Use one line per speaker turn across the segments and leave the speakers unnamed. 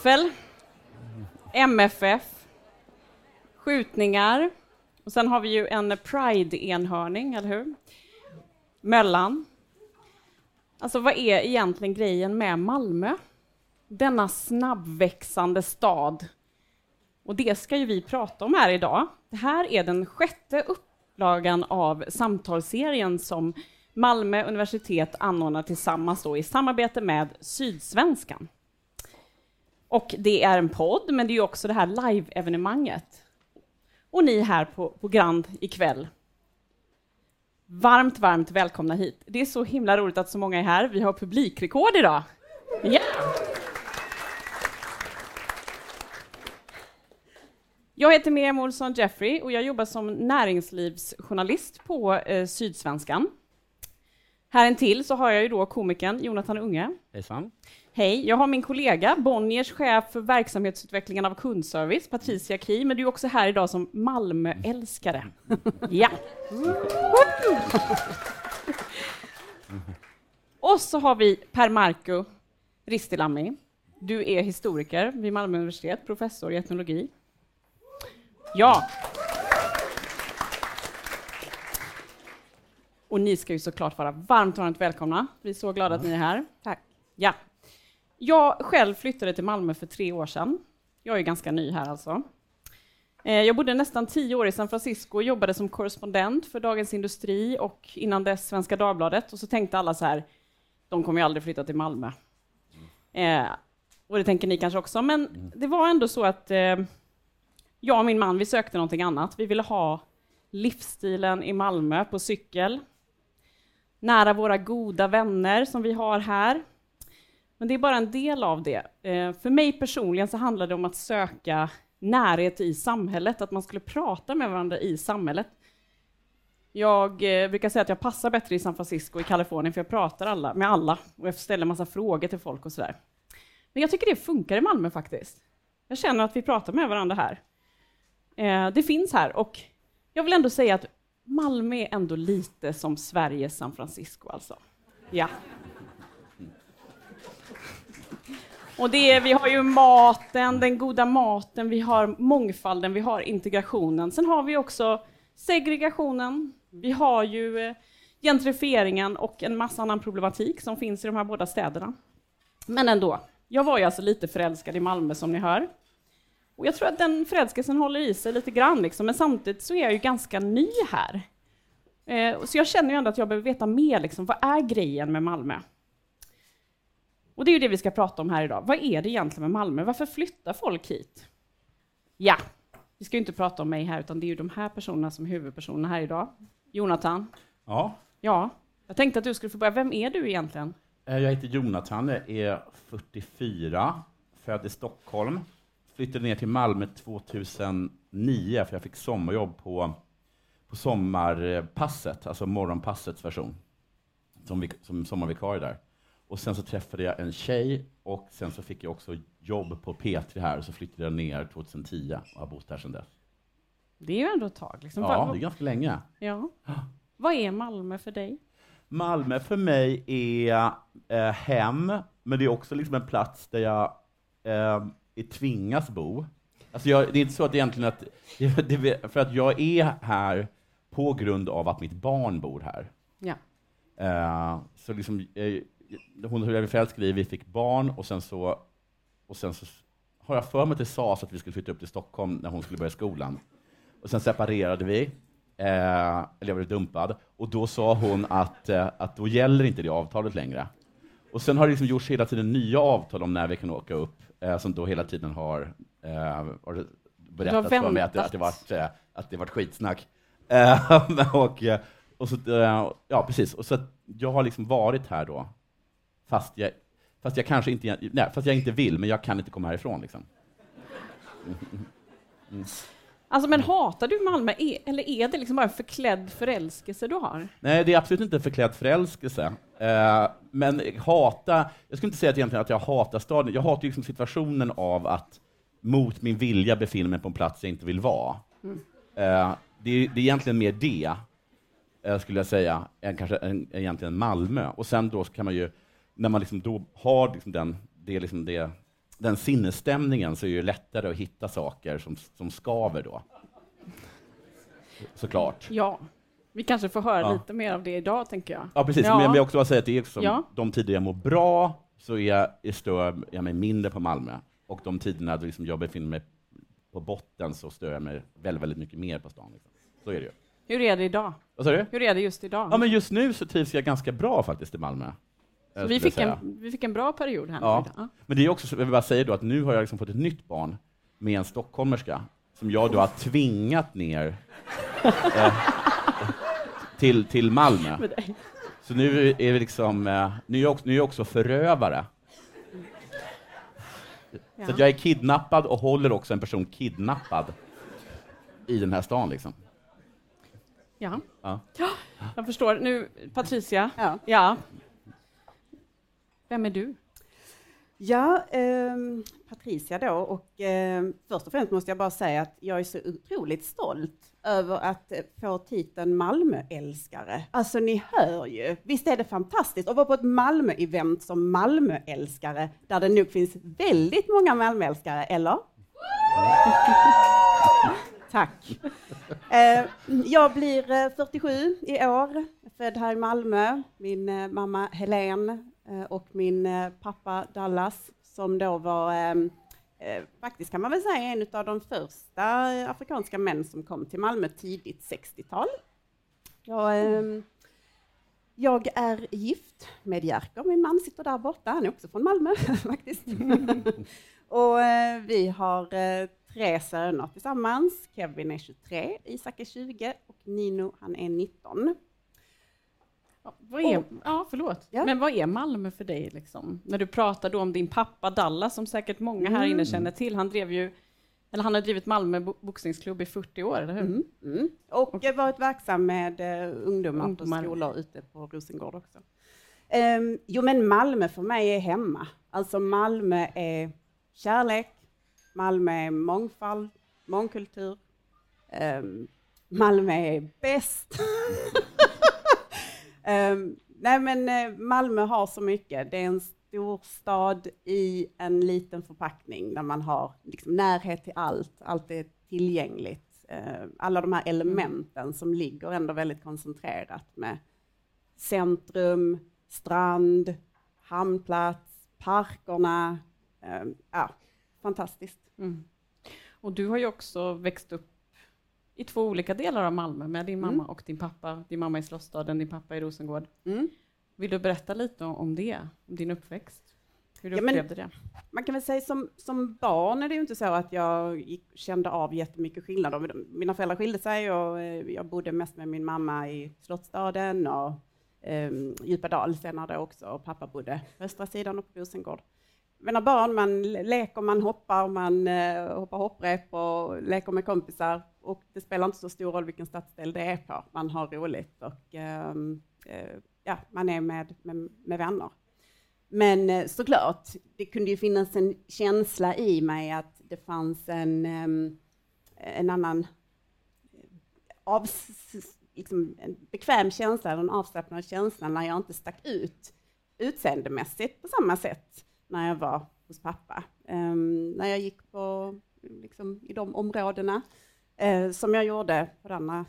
Falafel, MFF, skjutningar, och sen har vi ju en Pride-enhörning, eller hur? Möllan. Alltså vad är egentligen grejen med Malmö? Denna snabbväxande stad. Och det ska ju vi prata om här idag. Det här är den sjätte upplagan av samtalsserien som Malmö universitet anordnar tillsammans då i samarbete med Sydsvenskan. Och det är en podd, men det är också det här live-evenemanget. Och ni här på, på Grand ikväll. Varmt, varmt välkomna hit. Det är så himla roligt att så många är här. Vi har publikrekord idag. Yeah. Jag heter Miriam Olsson Jeffrey och jag jobbar som näringslivsjournalist på eh, Sydsvenskan. Här en till så har jag ju då komikern Jonathan Unge.
Hejsan.
Hej, jag har min kollega, Bonniers chef för verksamhetsutvecklingen av kundservice, Patricia Ki, men du är också här idag som Malmöälskare. ja. Och så har vi Per Marco Ristilami. Du är historiker vid Malmö universitet, professor i etnologi. Ja. Och ni ska ju såklart vara varmt, varmt välkomna. Vi är så glada att ni är här. Tack. Ja. Jag själv flyttade till Malmö för tre år sedan. Jag är ganska ny här alltså. Eh, jag bodde nästan tio år i San Francisco och jobbade som korrespondent för Dagens Industri och innan dess Svenska Dagbladet. Och så tänkte alla så här, de kommer ju aldrig flytta till Malmö. Eh, och det tänker ni kanske också, men det var ändå så att eh, jag och min man, vi sökte någonting annat. Vi ville ha livsstilen i Malmö på cykel, nära våra goda vänner som vi har här. Men det är bara en del av det. Eh, för mig personligen så handlar det om att söka närhet i samhället, att man skulle prata med varandra i samhället. Jag eh, brukar säga att jag passar bättre i San Francisco i Kalifornien, för jag pratar alla, med alla och jag ställer massa frågor till folk och sådär. Men jag tycker det funkar i Malmö faktiskt. Jag känner att vi pratar med varandra här. Eh, det finns här och jag vill ändå säga att Malmö är ändå lite som Sveriges San Francisco alltså. Ja. Och det är, vi har ju maten, den goda maten, vi har mångfalden, vi har integrationen. Sen har vi också segregationen, vi har ju eh, gentrifieringen och en massa annan problematik som finns i de här båda städerna. Men ändå, jag var ju alltså lite förälskad i Malmö som ni hör. Och jag tror att den förälskelsen håller i sig lite grann, liksom. men samtidigt så är jag ju ganska ny här. Eh, så jag känner ju ändå att jag behöver veta mer, liksom. vad är grejen med Malmö? Och det är ju det vi ska prata om här idag. Vad är det egentligen med Malmö? Varför flyttar folk hit? Ja, vi ska ju inte prata om mig här, utan det är ju de här personerna som är huvudpersonerna här idag. Jonathan?
Ja.
Ja, jag tänkte att du skulle få börja. Vem är du egentligen?
Eh, jag heter Jonathan, jag är 44, född i Stockholm. Flyttade ner till Malmö 2009 för jag fick sommarjobb på, på sommarpasset, alltså morgonpassets version, som, vi, som sommarvikarie där. Och sen så träffade jag en tjej och sen så fick jag också jobb på P3 här och så flyttade jag ner 2010 och har bott här sedan dess.
Det är ju ändå ett tag. Liksom.
Ja, det är ganska länge.
ja. Vad är Malmö för dig?
Malmö för mig är eh, hem, men det är också liksom en plats där jag eh, är tvingas bo. Alltså jag, det är inte så att egentligen att, det, för att jag är här på grund av att mitt barn bor här.
Ja.
Eh, så liksom, eh, hon blev förälskad i, vi fick barn och sen så, och sen så har jag för mig att det sades att vi skulle flytta upp till Stockholm när hon skulle börja skolan. Och sen separerade vi, eh, eller jag blev dumpad, och då sa hon att, eh, att då gäller inte det avtalet längre. Och sen har det liksom gjorts hela tiden nya avtal om när vi kan åka upp, eh, som då hela tiden har, eh, har berättat för mig att det, att det varit, eh, att det varit skitsnack. Eh, och, och så, ja, precis. Och så jag har liksom varit här då, fast jag, fast jag kanske inte, nej, fast jag inte vill, men jag kan inte komma härifrån. Liksom.
Alltså, men hatar du Malmö, eller är det liksom bara en förklädd förälskelse du har?
Nej, det är absolut inte en förklädd förälskelse. Eh, men hata, jag skulle inte säga att, egentligen att jag hatar staden, jag hatar liksom situationen av att mot min vilja befinna mig på en plats jag inte vill vara. Eh, det, är, det är egentligen mer det, eh, skulle jag säga, än kanske än, egentligen Malmö. Och sen då kan man ju, när man liksom då har liksom den, det, är liksom det den sinnesstämningen så är det lättare att hitta saker som, som skaver då. Såklart.
Ja. Vi kanske får höra
Ja.
lite mer av det idag, tänker jag.
Ja, precis.
Ja.
Men jag vill också bara säga att det är liksom,
Ja.
de tider jag mår bra så är jag, stör jag mig mindre på Malmö. Och de tiderna då liksom jag befinner mig på botten så stör jag mig väldigt, väldigt mycket mer på stan. Liksom. Så är det ju.
Hur är det idag?
Vad sa du?
Hur är det just idag?
Ja, men just nu så trivs jag ganska bra faktiskt i Malmö. Eh,
Så vi, fick
säga.
en, vi fick en bra period här nu.
Ja.
Ja.
Men det är också, så- jag vill bara säga då att nu har jag liksom fått ett nytt barn med en stockholmerska som jag då har tvingat ner eh, till, till Malmö. Så nu är vi liksom, eh, nu är jag också, nu är jag också förövare.
Ja.
Så att jag är kidnappad och håller också en person kidnappad i den här stan liksom.
Ja.
Ja.
Jag förstår. Nu, Patricia.
Ja.
Ja. Vem är du?
Ja, eh, Patricia då och eh, först och främst måste jag bara säga att jag är så otroligt stolt över att eh, få titeln Malmöälskare. Alltså ni hör ju, visst är det fantastiskt att vara på ett Malmö-event som Malmöälskare där det nog finns väldigt många Malmöälskare, eller? Tack. Eh, jag blir eh, 47 i år, född här i Malmö. Min eh, mamma Helene och min eh, pappa Dallas som då var eh, eh, faktiskt kan man väl säga en av de första eh, afrikanska män som kom till Malmö tidigt 60-tal. Jag, ehm, jag är gift med Jerker, min man sitter där borta, han är också från Malmö faktiskt. och eh, vi har eh, tre söner tillsammans. Kevin är 23, Isak är 20 och Nino han är 19.
Vad är,
Och-
ja, förlåt.
Ja.
Men vad är Malmö för dig? Liksom? När du pratar då om din pappa Dallas, som säkert många här
Mm.
inne känner till. Han drev ju, eller han har drivit Malmö bo- boxningsklubb i 40 år, eller hur?
Mm, mm. Och jag varit verksam med eh, ungdomar,
Ungdomar.
på skolor ute på Rosengård också. Ehm, jo men Malmö för mig är hemma. Alltså Malmö är kärlek, Malmö är mångfald, mångkultur. Ehm, Malmö är bäst. Ehm, nej men eh, Malmö har så mycket. Det är en stor stad i en liten förpackning där man har liksom närhet till allt. Allt är tillgängligt. Eh, alla de här elementen som ligger ändå väldigt koncentrerat med centrum, strand, hamnplats, parkerna. Eh, ja, fantastiskt.
Mm. Och du har ju också växt upp i två olika delar av Malmö med din mamma
Mm.
och din pappa. Din mamma i Slottsstaden, din pappa i Rosengård.
Mm.
Vill du berätta lite om- det, om din uppväxt? Hur du
Ja,
upplevde det?
Man kan väl säga som, som barn är det ju inte så att jag gick, kände av jättemycket skillnader. Mina föräldrar skilde sig och eh, jag bodde mest med min mamma i Slottsstaden och eh, Djupadal senare också och pappa bodde på östra sidan och på Rosengård. Men barn, man leker, man hoppar, man eh, hoppar hopprep och leker med kompisar och det spelar inte så stor roll vilken stadsdel det är på. Man har roligt och ehm, eh, ja, man är med, med, med vänner. Men eh, såklart, det kunde ju finnas en känsla i mig att det fanns en, ehm, en annan eh, av, liksom en bekväm känsla, en avslappnad känsla när jag inte stack ut utseendemässigt på samma sätt när jag var hos pappa. Ehm, när jag gick på, liksom, i de områdena eh, som jag gjorde på denna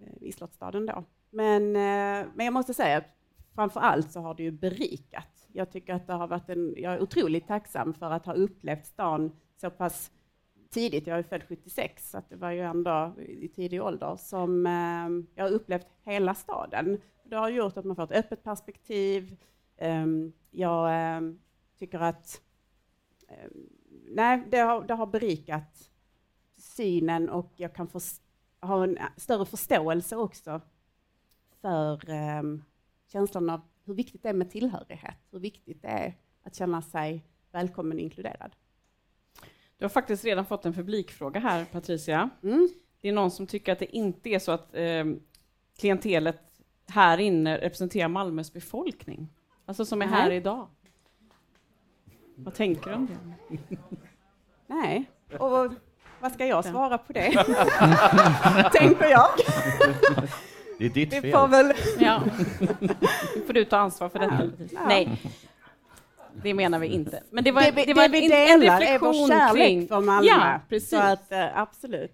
eh, i Slottsstaden då. Men, eh, men jag måste säga att framför allt så har det ju berikat. Jag tycker att det har varit en, jag är otroligt tacksam för att ha upplevt stan så pass tidigt, jag är född 76, så att det var ju ändå i tidig ålder, som eh, jag har upplevt hela staden. Det har gjort att man får ett öppet perspektiv. Eh, jag ehm, tycker att eh, nej, det har, det har berikat synen och jag kan förs- ha en större förståelse också för eh, känslan av hur viktigt det är med tillhörighet, hur viktigt det är att känna sig välkommen och inkluderad.
Du har faktiskt redan fått en publikfråga här, Patricia.
Mm.
Det är någon som tycker att det inte är så att eh, klientelet här inne representerar Malmös befolkning. Alltså som är här idag. Vad tänker du om det?
Nej, och vad ska jag svara på det? Tänker jag.
Det är ditt
Vi
fel.
får väl...
Ja. Får du ta ansvar för detta.
Ja.
Nej. det menar vi inte. Men det var,
det,
det, var
det
en,
vi
en
delar är
reflektion
vår kärlek
kring...
för Malmö.
Ja, precis.
Så att, eh, absolut.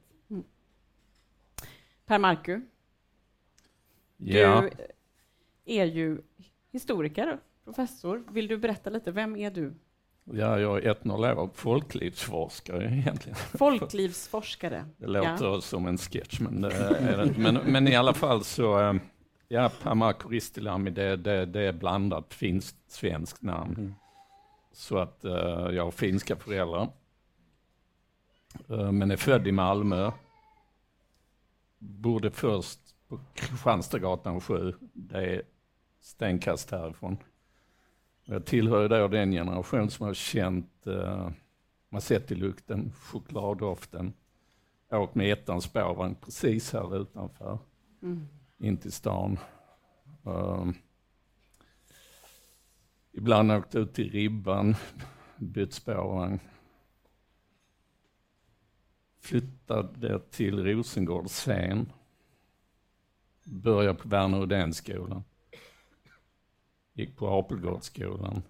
Per Marku,
Ja,
du är ju historiker, professor. Vill du berätta lite, vem är du?
Ja, jag är etnolog och folklivsforskare egentligen.
Folklivsforskare.
Det låter som en sketch, men, det är det inte. men, men i alla fall så, eh, ja, Pamak Ristilami, det, det, det är blandat finskt, svenskt namn. Så att eh, jag har finska föräldrar. Eh, men är född i Malmö. Bodde först på Kristianstadsgatan 7. Det är stenkast härifrån. Jag tillhör då den generation som har känt uh, Massetti-lukten, chokladdoften. Åkt med ettans spårvagn precis här utanför,
Mm.
in till stan. Um, ibland åkt ut till Ribban, bytt spårvagn. Flyttade till Rosengård sen. Började på Värner Rydénskolan. Gick på Apelgårdsskolan.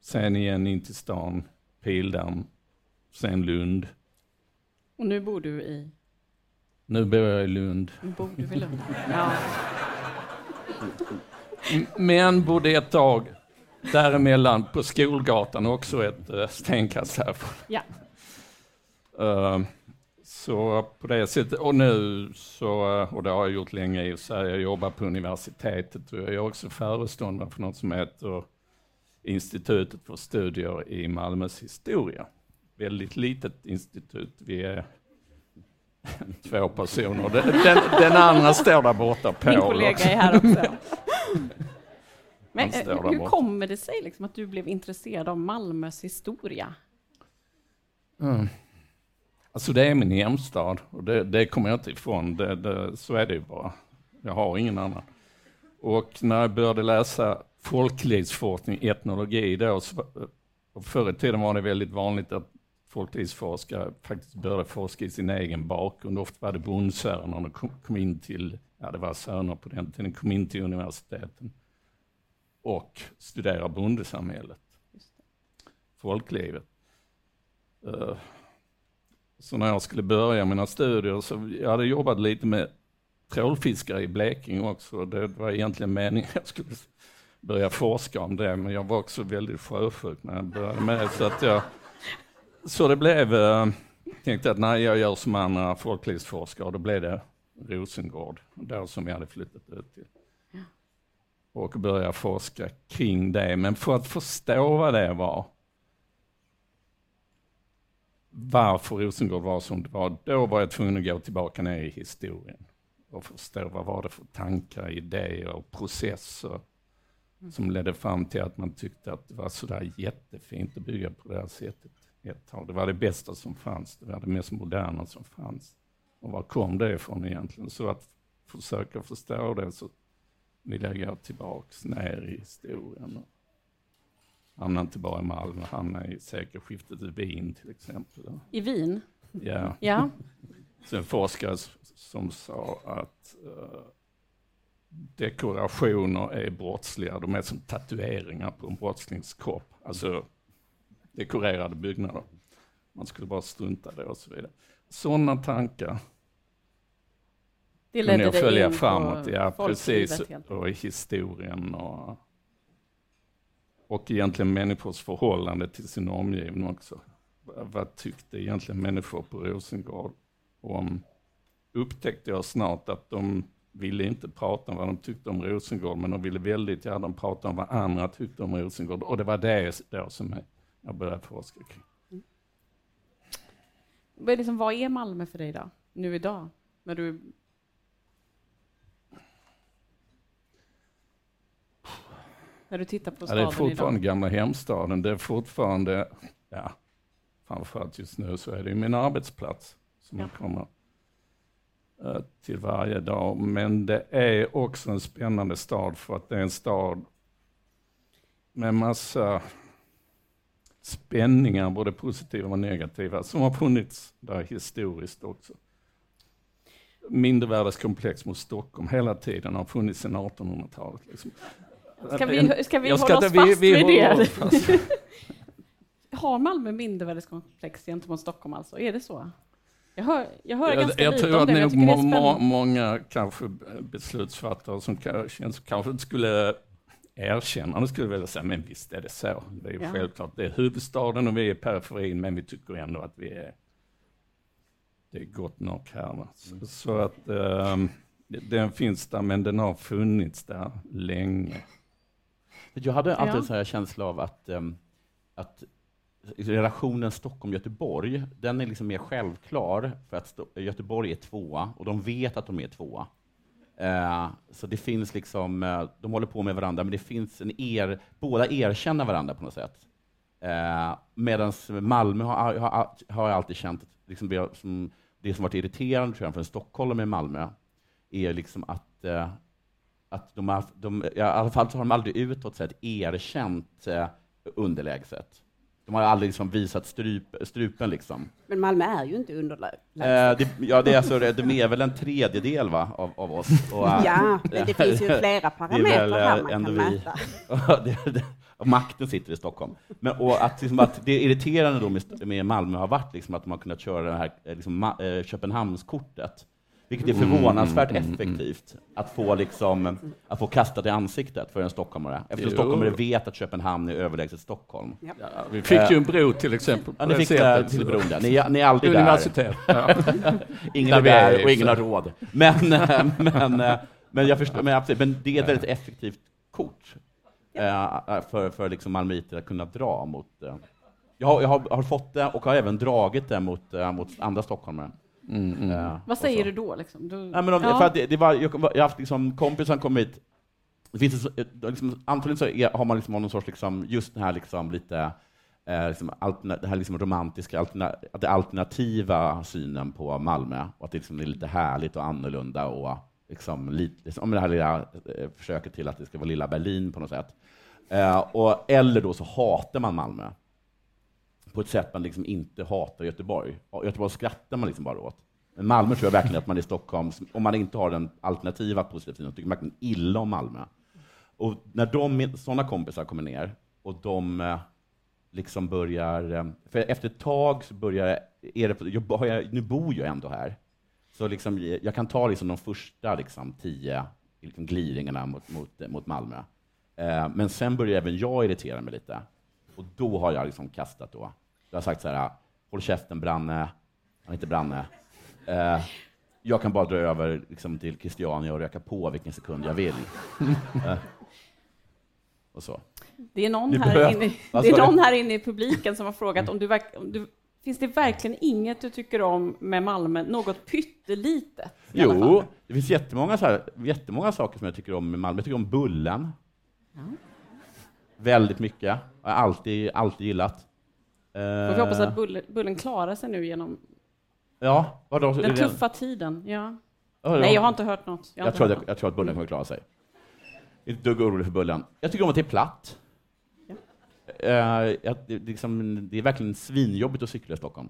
Sen igen in till stan, Pildamm, sen Lund.
Och nu bor du i...
Nu bor jag i Lund.
Nu bor du i Lund. Ja.
Men bodde ett tag däremellan på Skolgatan, också ett uh, stenkast härifrån.
Ja.
Eh, så på det sättet, och nu så, och det har jag gjort länge i och sig, jag jobbar på universitetet och jag är också föreståndare för något som heter Institutet för studier i Malmös historia. Väldigt litet institut, vi är två personer. Den, den, den andra står där borta, Paul.
Min kollega
också.
är här också. Men eh, hur
borta.
kommer det sig liksom att du blev intresserad av Malmös historia?
Mm. Alltså det är min hemstad och det, det kommer jag inte ifrån. Det, det, så är det ju bara. Jag har ingen annan. Och när jag började läsa folklivsforskning, etnologi då, så, och förr i tiden var det väldigt vanligt att folklivsforskare faktiskt började forska i sin egen bakgrund. Ofta var det bondsöner de kom, kom in till, ja det var söner på den tiden, kom in till universiteten och studerade bondesamhället, folklivet. Eh, så när jag skulle börja mina studier så jag hade jobbat lite med trålfiskare i Blekinge också. Det var egentligen meningen att jag skulle börja forska om det, men jag var också väldigt sjösjuk när jag började med. Så, att jag, så det blev, eh, tänkte att nej, jag gör som andra folklivsforskare och då blev det Rosengård, där som jag hade flyttat ut till. Och börja forska kring det, men för att förstå vad det var varför Rosengård var som det var, då var jag tvungen att gå tillbaka ner i historien och förstå vad var det för tankar, idéer och processer som ledde fram till att man tyckte att det var sådär jättefint att bygga på det här sättet ett tag. Det var det bästa som fanns, det var det mest moderna som fanns. Och var kom det ifrån egentligen? Så att försöka förstå det så vill jag gå tillbaks ner i historien. Hamna inte bara i Malmö, hamna i sekelskiftet i Wien till exempel.
I Wien?
Ja.
Ja.
Så en forskare som sa att eh, dekorationer är brottsliga. De är som tatueringar på en brottslings kropp. Alltså dekorerade byggnader. Man skulle bara strunta det och så vidare. Sådana tankar
Det
kunde
ledde
jag
dig
följa framåt. Ja, precis. Och i historien och, och egentligen människors förhållande till sin omgivning också. Vad- tyckte egentligen människor på Rosengård om? Upptäckte jag snart att de ville inte prata om vad de tyckte om Rosengård, men de ville väldigt gärna prata om vad andra tyckte om Rosengård. Och det var det då som jag började forska kring. Mm.
Vad är, liksom, vad är Malmö för dig då, nu idag? När du... När du tittar på
Ja,
staden
det är fortfarande
idag?
gamla hemstaden. Det är fortfarande, ja, framförallt just nu så är det min arbetsplats som
Ja.
jag kommer eh, till varje dag. Men det är också en spännande stad för att det är en stad med massa spänningar, både positiva och negativa, som har funnits där historiskt också. Mindervärdeskomplex mot Stockholm hela tiden har funnits sedan 1800-talet. Liksom.
Ska vi, ska vi
Jag
hålla oss fast vid
håller
det?
fast.
Har Malmö mindervärdeskomplex gentemot Stockholm alltså? Är det så? Jag hör, jag hör
Jag,
ganska
jag
lite
tror
om
att
det, jag tycker det är spännande.
många kanske beslutsfattare som kanske inte skulle erkänna det, skulle vilja säga, men visst är det så. Det är
Ja.
självklart, det är huvudstaden och vi är periferin, men vi tycker ändå att vi är, det är gott nog här. Så, så att ehm, den finns där, men den har funnits där länge.
Jag hade alltid
Ja.
en sån här känsla av att, ehm, att relationen Stockholm-Göteborg, den är liksom mer självklar för att Sto- Göteborg är tvåa och de vet att de är tvåa. Eh, så det finns liksom, eh, de håller på med varandra, men det finns en er, båda erkänner varandra på något sätt. Eh, Medan Malmö har, har, har jag alltid känt, liksom det, som, det som varit irriterande tror jag, för en stockholmare med Malmö, är liksom att att de har, de, ja, i alla fall har de aldrig utåt sett erkänt eh, underlägset. De har aldrig liksom visat stryp, strupen. Liksom.
Men Malmö är ju inte underlägset.
Eh, det, ja, det är alltså, de är väl en tredjedel va, av, av oss. Och, eh,
Ja, men det finns ju flera parametrar här man
ändå
kan
vi-
mäta.
det, det, makten sitter i Stockholm. Men, och att, liksom, att det irriterande då med, med Malmö har varit liksom, att de har kunnat köra det här eh, liksom, ma- eh, Köpenhamnskortet. Vilket är förvånansvärt
Mm, mm, mm.
effektivt att få, liksom, att få kastat i ansiktet för en stockholmare. Eftersom
Jo.
stockholmare vet att Köpenhamn är överlägset Stockholm.
Ja.
Ja, vi fick ju en bro till exempel.
Ja, ni fick det till bron där. Ni, ni är aldrig där.
Universitet. Ja.
Ingen
Där
är där och ingen har råd. Men, eh, men, eh, men, jag förstår, men, absolut, men det är ett väldigt effektivt kort eh, för, för liksom malmöiter att kunna dra mot. eh. Jag har, jag har, fått det och har även dragit det mot, eh, mot andra stockholmare.
Mm, mm.
Eh,
Vad säger du då? Liksom? Du,
Nej, men om,
ja.
för att det, det var, jag, jag har haft liksom, kompisar som kom hit, det finns liksom, antagligen så är, har man liksom någon sorts, liksom, just den här liksom, lite, eh, liksom, alterna, det här liksom romantiska, alterna, det alternativa synen på Malmö, och att det liksom är lite härligt och annorlunda, och liksom, lite, liksom, det här lilla eh, försöket till att det ska vara lilla Berlin på något sätt. Eh, och, eller då så hatar man Malmö på ett sätt man liksom inte hatar Göteborg. Göteborg skrattar man liksom bara åt. Men Malmö tror jag verkligen att man i Stockholm, om man inte har den alternativa positiva sidan, tycker man verkligen illa om Malmö. Och när de, sådana kompisar kommer ner och de eh, liksom börjar, eh, för efter ett tag så börjar, är det, jag, har jag, nu bor jag ändå här, så liksom, jag kan ta liksom de första liksom, tio liksom, gliringarna mot, mot, mot Malmö. Eh, men sen börjar även jag irritera mig lite. Och då har jag liksom kastat då. Jag har sagt så här, håll käften Branne, han inte Branne. Eh, jag kan bara dra över liksom, till Christiania och röka på vilken sekund jag vill. Eh, och så.
Det är, någon
Ni
här,
behöver-
inne, det är någon här inne i publiken som har frågat om du, verk, om du Finns det verkligen inget du tycker om med Malmö, något pyttelitet?
Jo, det finns jättemånga, så här, jättemånga saker som jag tycker om med Malmö. Jag tycker om Bullen.
Ja.
Väldigt mycket. Jag har alltid, alltid gillat.
Får vi hoppas
Eh,
att Bullen, bullen klarar sig nu genom
Ja, vadå?
Den tuffa tiden. Ja.
Ja,
Nej, jag har inte hört något.
Jag
inte
tror, att, jag tror att Bullen kommer klara sig. Inte dugg orolig för Bullen. Jag tycker om att det är platt.
Ja.
Eh, jag, det, liksom, det är verkligen svinjobbigt att cykla i Stockholm.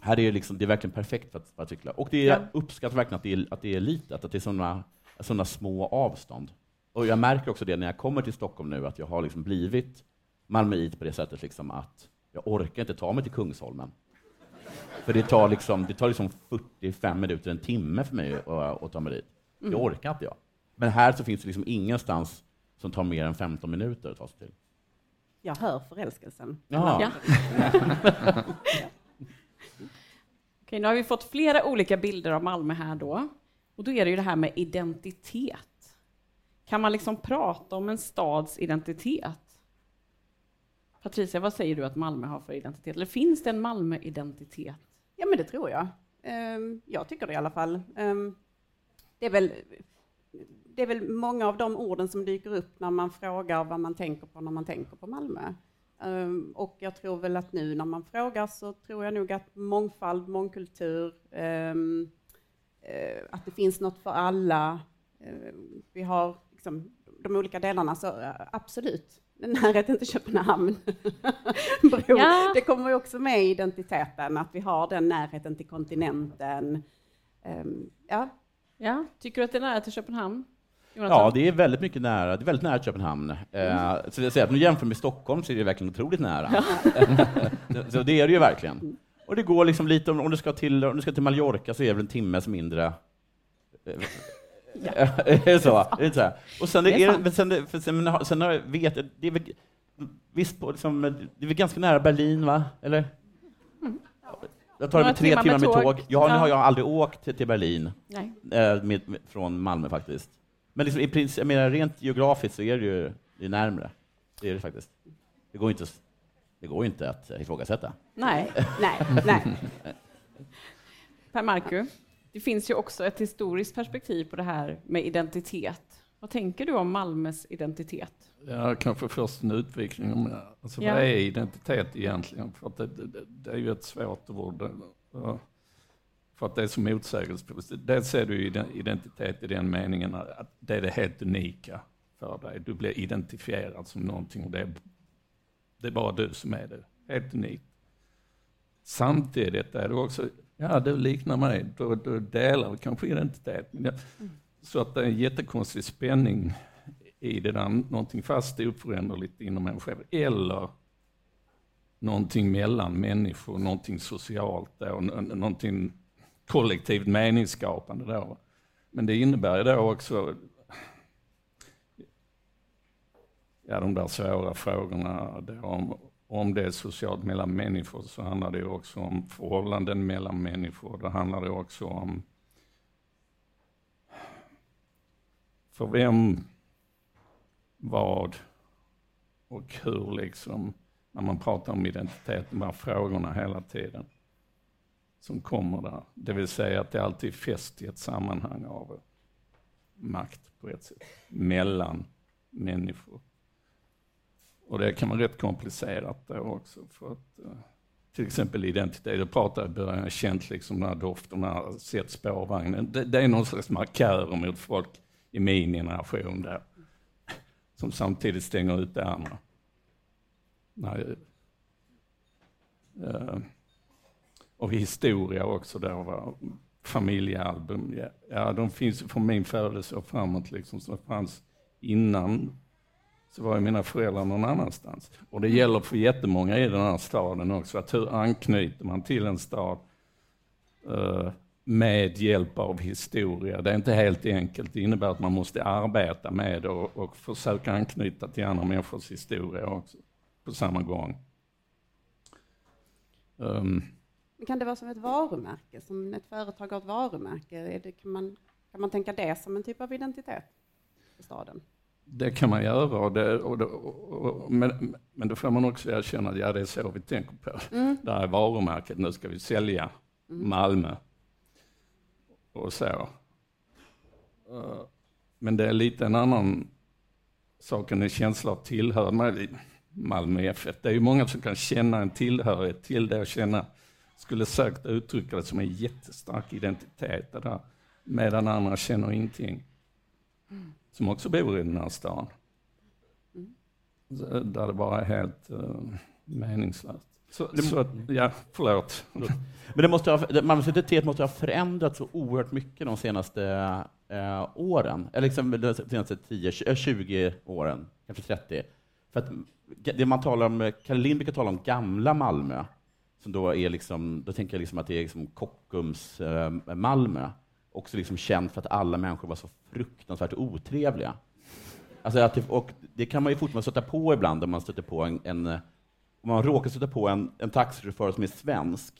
Här är det, liksom, det är verkligen perfekt för att, för att cykla. Och det är,
Ja.
jag uppskattar verkligen att det är, att det är litet, att det är sådana såna små avstånd. Och jag märker också det när jag kommer till Stockholm nu, att jag har liksom blivit malmöit på det sättet liksom att jag orkar inte ta mig till Kungsholmen. För det tar liksom, det tar liksom 45 minuter, en timme för mig att, att ta mig dit. Det orkar inte jag. Men här så finns det liksom ingenstans som tar mer än 15 minuter att ta sig till.
Jag hör förälskelsen.
Jaha.
Ja. Okej, nu har vi fått flera olika bilder av Malmö här då. Och då är det ju det här med identitet. Kan man liksom prata om en stads identitet? Patricia, vad säger du att Malmö har för identitet? Eller finns det en Malmö-identitet?
Ja, men det tror jag. Ehm, jag tycker det i alla fall. Ehm, det, är väl, det är väl många av de orden som dyker upp när man frågar vad man tänker på när man tänker på Malmö. Ehm, och jag tror väl att nu när man frågar så tror jag nog att mångfald, mångkultur, eh, att det finns något för alla. Vi har liksom de olika delarna, så eh, absolut. Närheten till Köpenhamn.
Ja.
Det kommer ju också med i identiteten, att vi har den närheten till kontinenten. Ehm, ja,
Ja, tycker du att det är nära till Köpenhamn? Jonathan?
Ja, det är väldigt mycket nära. Det är väldigt nära Köpenhamn. Eh, så jag säger att om du jämför med Stockholm så är det verkligen otroligt nära. så det är det ju verkligen. Och det går liksom lite, om, om, du ska till, om du ska till Mallorca så är det väl en timmes mindre. det så? Är det så här? Och sen, det är, men sen, det, för sen, sen har jag vet det är väl, visst på, liksom, det är väl ganska nära Berlin, va? Eller? Jag tar det med tre timmar med tåg. tåg. Jag, ja. Nu har jag aldrig åkt till, Berlin
Nej.
Äh, med, med, från Malmö faktiskt. Men liksom, i princip, jag menar, rent geografiskt så är det ju det är närmre. Det är det faktiskt. Det går inte, det går inte att ifrågasätta.
Nej, nej, nej. Per Marku, det finns ju också ett historiskt perspektiv på det här med identitet. Vad tänker du om Malmös identitet?
Ja, kanske först en utvikning om alltså, ja. vad är identitet egentligen? För det, det, det är ju ett svårt ord. För att det är så motsägelsefullt. Dels är du identitet i den meningen att det är det helt unika för dig. Du blir identifierad som någonting och det är, det är bara du som är det. Helt unikt. Samtidigt är du också, ja du liknar mig, då, då delar kanske identitet. Ja. Så att det är en jättekonstig spänning i det där, någonting fast och oföränderligt inom en själv. Eller någonting mellan människor, någonting socialt, då, någonting kollektivt meningsskapande. Då. Men det innebär ju då också ja, de där svåra frågorna då, om, om det är socialt mellan människor så handlar det också om förhållanden mellan människor. Det handlar det också om för vem, vad och hur liksom, när man pratar om identitet, de här frågorna hela tiden som kommer där. Det vill säga att det alltid är fäst i ett sammanhang av makt på ett sätt, mellan människor. Och det kan vara rätt komplicerat då också. För att, eh, till exempel identitet, jag pratade i början, känt liksom den här doften, den sett spårvagnen. Det, det, är någon slags markörer mot folk i min generation där, som samtidigt stänger ut det andra. Nej, uh, och historia också då, va? familjealbum. Ja, ja, de finns från min födelse och framåt liksom, som fanns innan så var ju mina föräldrar någon annanstans. Och det gäller för jättemånga i den här staden också, att hur anknyter man till en stad uh, med hjälp av historia? Det är inte helt enkelt, det innebär att man måste arbeta med och, och försöka anknyta till andra människors historia också på samma gång. Um,
kan det vara som ett varumärke, som ett företag har ett varumärke? Det, kan, man, kan man tänka det som en typ av identitet för staden?
Det kan man göra, och det, och det, och, men, men då får man också erkänna att ja, det är så vi tänker på. Mm. Här är varumärket, nu ska vi sälja mm. Malmö och så. Eh, men det är lite en annan sak än en känsla av tillhörighet. Malmö FF, det är ju många som kan känna en tillhörighet till det och känna skulle sökt uttrycka det som en jättestark identitet, det där, medan andra känner ingenting. Mm. Som också bor i den här stan. Mm. Där det bara är helt uh, meningslöst. Så, det, så, ja, förlåt.
Men det måste ha, Malmös identitet måste ha förändrats så oerhört mycket de senaste eh, åren, eller liksom de senaste 10, 20 eh, åren, kanske 30. För att det man talar om, Kalle Lind brukar tala om gamla Malmö, som då är liksom, då tänker jag liksom att det är liksom Kockums eh, Malmö, också liksom känt för att alla människor var så fruktansvärt otrevliga. Alltså att det, och det kan man ju fortfarande stöta på ibland om man stöter på en, en om man råkar stöta på en, en taxichaufför som är svensk,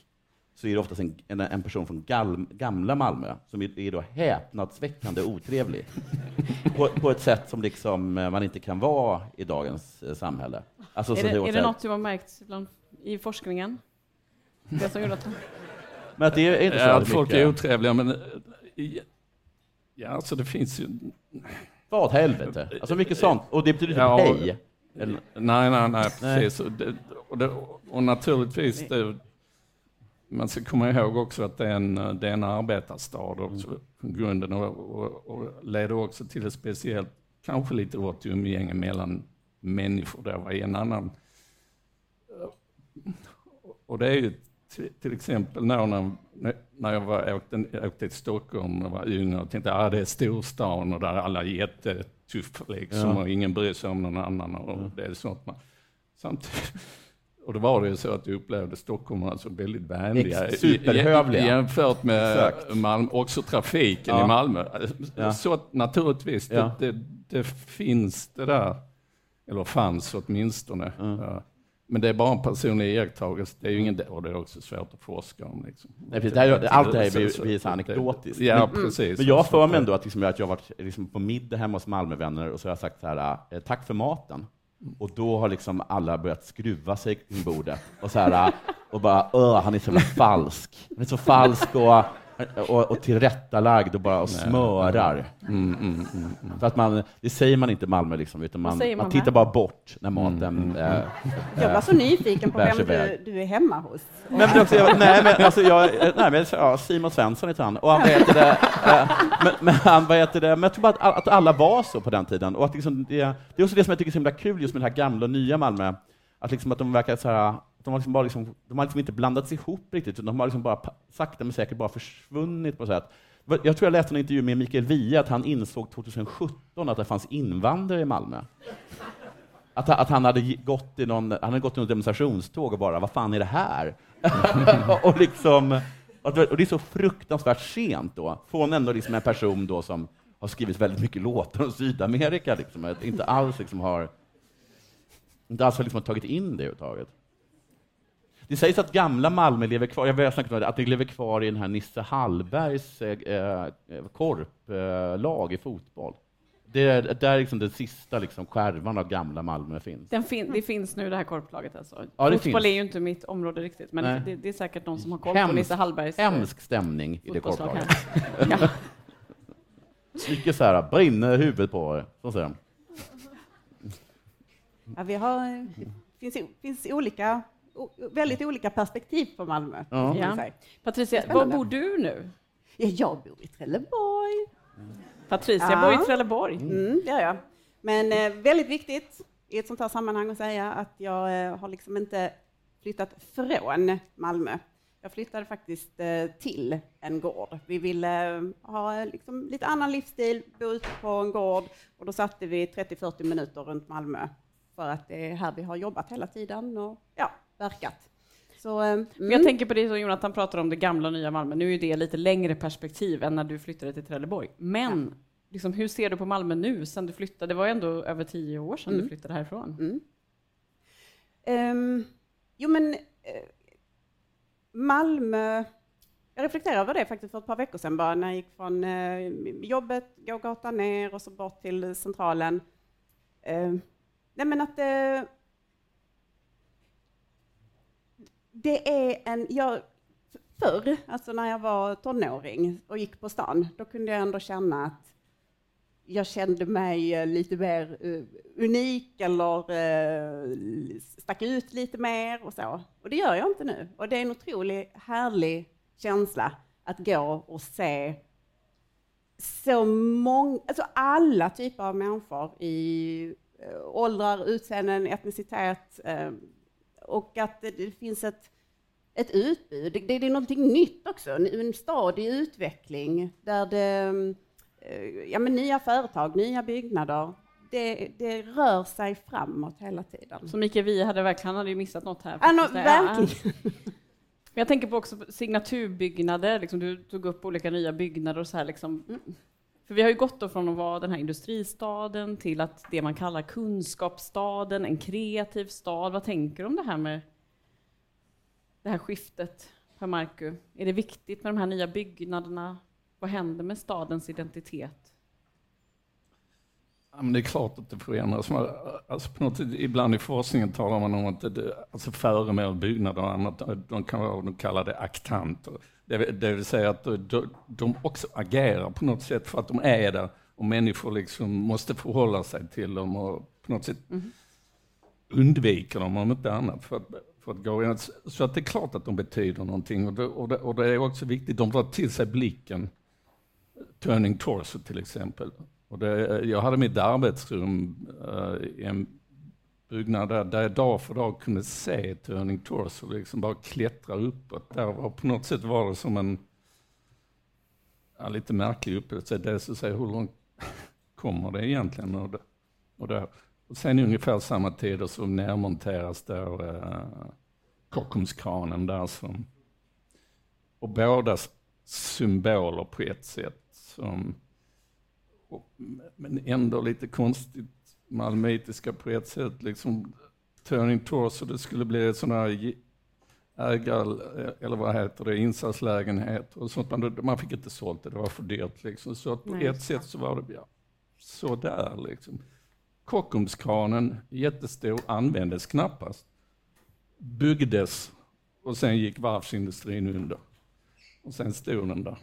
så är det oftast en, en, en person från gal, gamla Malmö som är, är då häpnadsväckande otrevlig. på, på ett sätt som liksom eh, man inte kan vara i dagens eh, samhälle.
Alltså, är det, det är det något du har märkt bland, i forskningen? Det som gjorde att
Men att det är inte så
ja, Folk mycket. är otrevliga, men ja, alltså det finns ju...
Vad helvete? Alltså mycket sånt. Och det betyder typ ja, hej?
Eller? Nej, nej, nej, precis. Och, det, och, det, och naturligtvis, det, man ska komma ihåg också att det är en, det är en arbetarstad också, mm. grunden och, och, och leder också till ett speciellt, kanske lite hårt umgänge mellan människor. Det var en annan... Och det är ju till, exempel när, när jag var, åkte, åkte till Stockholm jag var yngre och tänkte att ah, det är storstan och där alla är jättetuffa liksom, ja. och ingen bryr sig om någon annan. Och ja. det är sånt man, samtidigt, och då var det ju så att jag upplevde Stockholm alltså väldigt vänliga.
Superhövliga.
Jämfört med Malmö, också trafiken ja. i Malmö. Ja. Så naturligtvis, ja. det, det, det, finns det där, eller fanns åtminstone. Ja. Men det är bara en personlig iakttagelse, det är ju ingen, och det är också svårt att forska om. Liksom.
Nej, det här, allt det här blir så anekdotiskt.
Ja, mm. precis.
Men jag för mig ändå att, liksom, att jag varit liksom, på middag hemma hos Malmövänner och så har jag sagt så här, eh, tack för maten. Och då har liksom alla börjat skruva sig kring bordet och, så här, och bara han är så falsk. Han är så falsk och och, och tillrättalagd och bara och smörar. Mm, mm, mm, mm, För att man, det säger man inte i Malmö, liksom, utan man, man, man tittar bara bort när maten mm, mm, äh,
Jag var så nyfiken på vem du, du, är hemma hos.
Men, men också, jag, nej, men, alltså, jag, nej, men, ja, Simon Svensson heter han, och han, vad heter det, äh, men, men, han, vad heter det, men jag tror bara att, att alla var så på den tiden. Och att liksom det, det är också det som jag tycker är så himla kul just med det här gamla och nya Malmö, att, liksom, att de verkar så här, de har, liksom bara liksom, de har liksom inte blandats ihop riktigt, utan de har liksom bara sakta men säkert bara försvunnit på sätt. Jag tror jag läste en intervju med Mikael Wiehe att han insåg 2017 att det fanns invandrare i Malmö. Att, att han, hade gått i någon, han hade gått i någon demonstrationståg och bara, vad fan är det här? och, liksom, och det är så fruktansvärt sent då, från ändå liksom en person då som har skrivit väldigt mycket låtar om Sydamerika, liksom, inte alls liksom har, inte alls har liksom tagit in det överhuvudtaget. Det sägs att gamla Malmö lever kvar, jag har snackat om det, att det lever kvar i den här Nisse Hallbergs eh, eh korplag eh, i fotboll. Det är där liksom den sista liksom, skärvan av gamla Malmö finns.
Fin det finns nu, det här korplaget alltså? Ja, Fotboll är ju inte mitt område riktigt, men det, det, är säkert någon som har koll hemsk, på Nisse Hallbergs
eh, Hemsk stämning i det korplaget. ja. Mycket så här, brinner huvudet på er, så säger de.
Ja, vi har, finns, finns olika väldigt olika perspektiv på Malmö. Ja. Ja.
Patricia, var bor du nu?
Ja, jag bor i Trelleborg.
Patricia ja. bor i Trelleborg.
Mm, det gör jag. Men eh, väldigt viktigt i ett sånt här sammanhang att säga att jag eh, har liksom inte flyttat från Malmö. Jag flyttade faktiskt eh, till en gård. Vi ville eh, ha liksom, lite annan livsstil, bo ute på en gård och då satte vi 30-40 minuter runt Malmö för att det är här vi har jobbat hela tiden och ja, verkat.
Så, mm. Jag tänker på det som Jonathan pratar om, det gamla och nya Malmö. Nu är det lite längre perspektiv än när du flyttade till Trelleborg. Men ja. liksom, hur ser du på Malmö nu sen du flyttade? Det var ändå över tio år sedan mm. du flyttade härifrån. Mm.
Um, jo men uh, Malmö, jag reflekterade över det faktiskt för ett par veckor sedan bara när jag gick från uh, jobbet, gågatan ner och så bort till centralen. Uh, nej men att uh, det är en, jag, förr, alltså när jag var tonåring och gick på stan, då kunde jag ändå känna att jag kände mig eh, lite mer uh, unik eller uh, stack ut lite mer och så. Och det gör jag inte nu. Och det är en otroligt härlig känsla att gå och se så många, alltså alla typer av människor i uh, åldrar, utseenden, etnicitet, och att det, finns ett, ett utbud. Det, det är någonting nytt också, en stad i utveckling där det, eh, ja, men nya företag, nya byggnader, det, det, rör sig framåt hela tiden.
Så Mikael Wiehe hade verkligen hade ju missat något här.
Ja, no, verkligen.
Jag tänker på också signaturbyggnader, liksom, du tog upp olika nya byggnader och så här. Liksom. Mm. För vi har ju gått då från att vara den här industristaden till att det man kallar kunskapsstaden, en kreativ stad. Vad tänker du om det här med det här skiftet, Per Marku? Är det viktigt med de här nya byggnaderna? Vad händer med stadens identitet?
Men det är klart att det förändras. Alltså på något, ibland i forskningen talar man om att det, alltså föremål, byggnader och annat, de kan de kallar det aktanter. Det, det vill säga att de, de också agerar på något sätt för att de är där och människor liksom måste förhålla sig till dem och på något sätt mm. undviker dem om inte annat. För att, för att gå in. Så att det är klart att de betyder någonting och det, och det, och det är också viktigt, de drar till sig blicken. Turning Torso till exempel. Och det, jag hade mitt arbetsrum uh, i en byggnad där, där jag dag för dag kunde se Turning Torso liksom bara klättra uppåt. Där var på något sätt var det som en ja, lite märklig upplevelse. Dels att se hur långt kommer det egentligen? Och, det, och, det, och sen ungefär samma tider så närmonteras där uh, Kockumskranen där som, och båda symboler på ett sätt som, men ändå lite konstigt malmöitiska på ett sätt. Liksom, Turning Torso, det skulle bli sådana här ägar, eller vad heter det, insatslägenhet och sånt. Man, man fick inte sålt det, det var för dyrt. Liksom. Så på Nej. ett sätt så var det ja, sådär liksom. Kockumskranen, jättestor, användes knappast. Byggdes och sen gick varvsindustrin under. Och sen stod den där.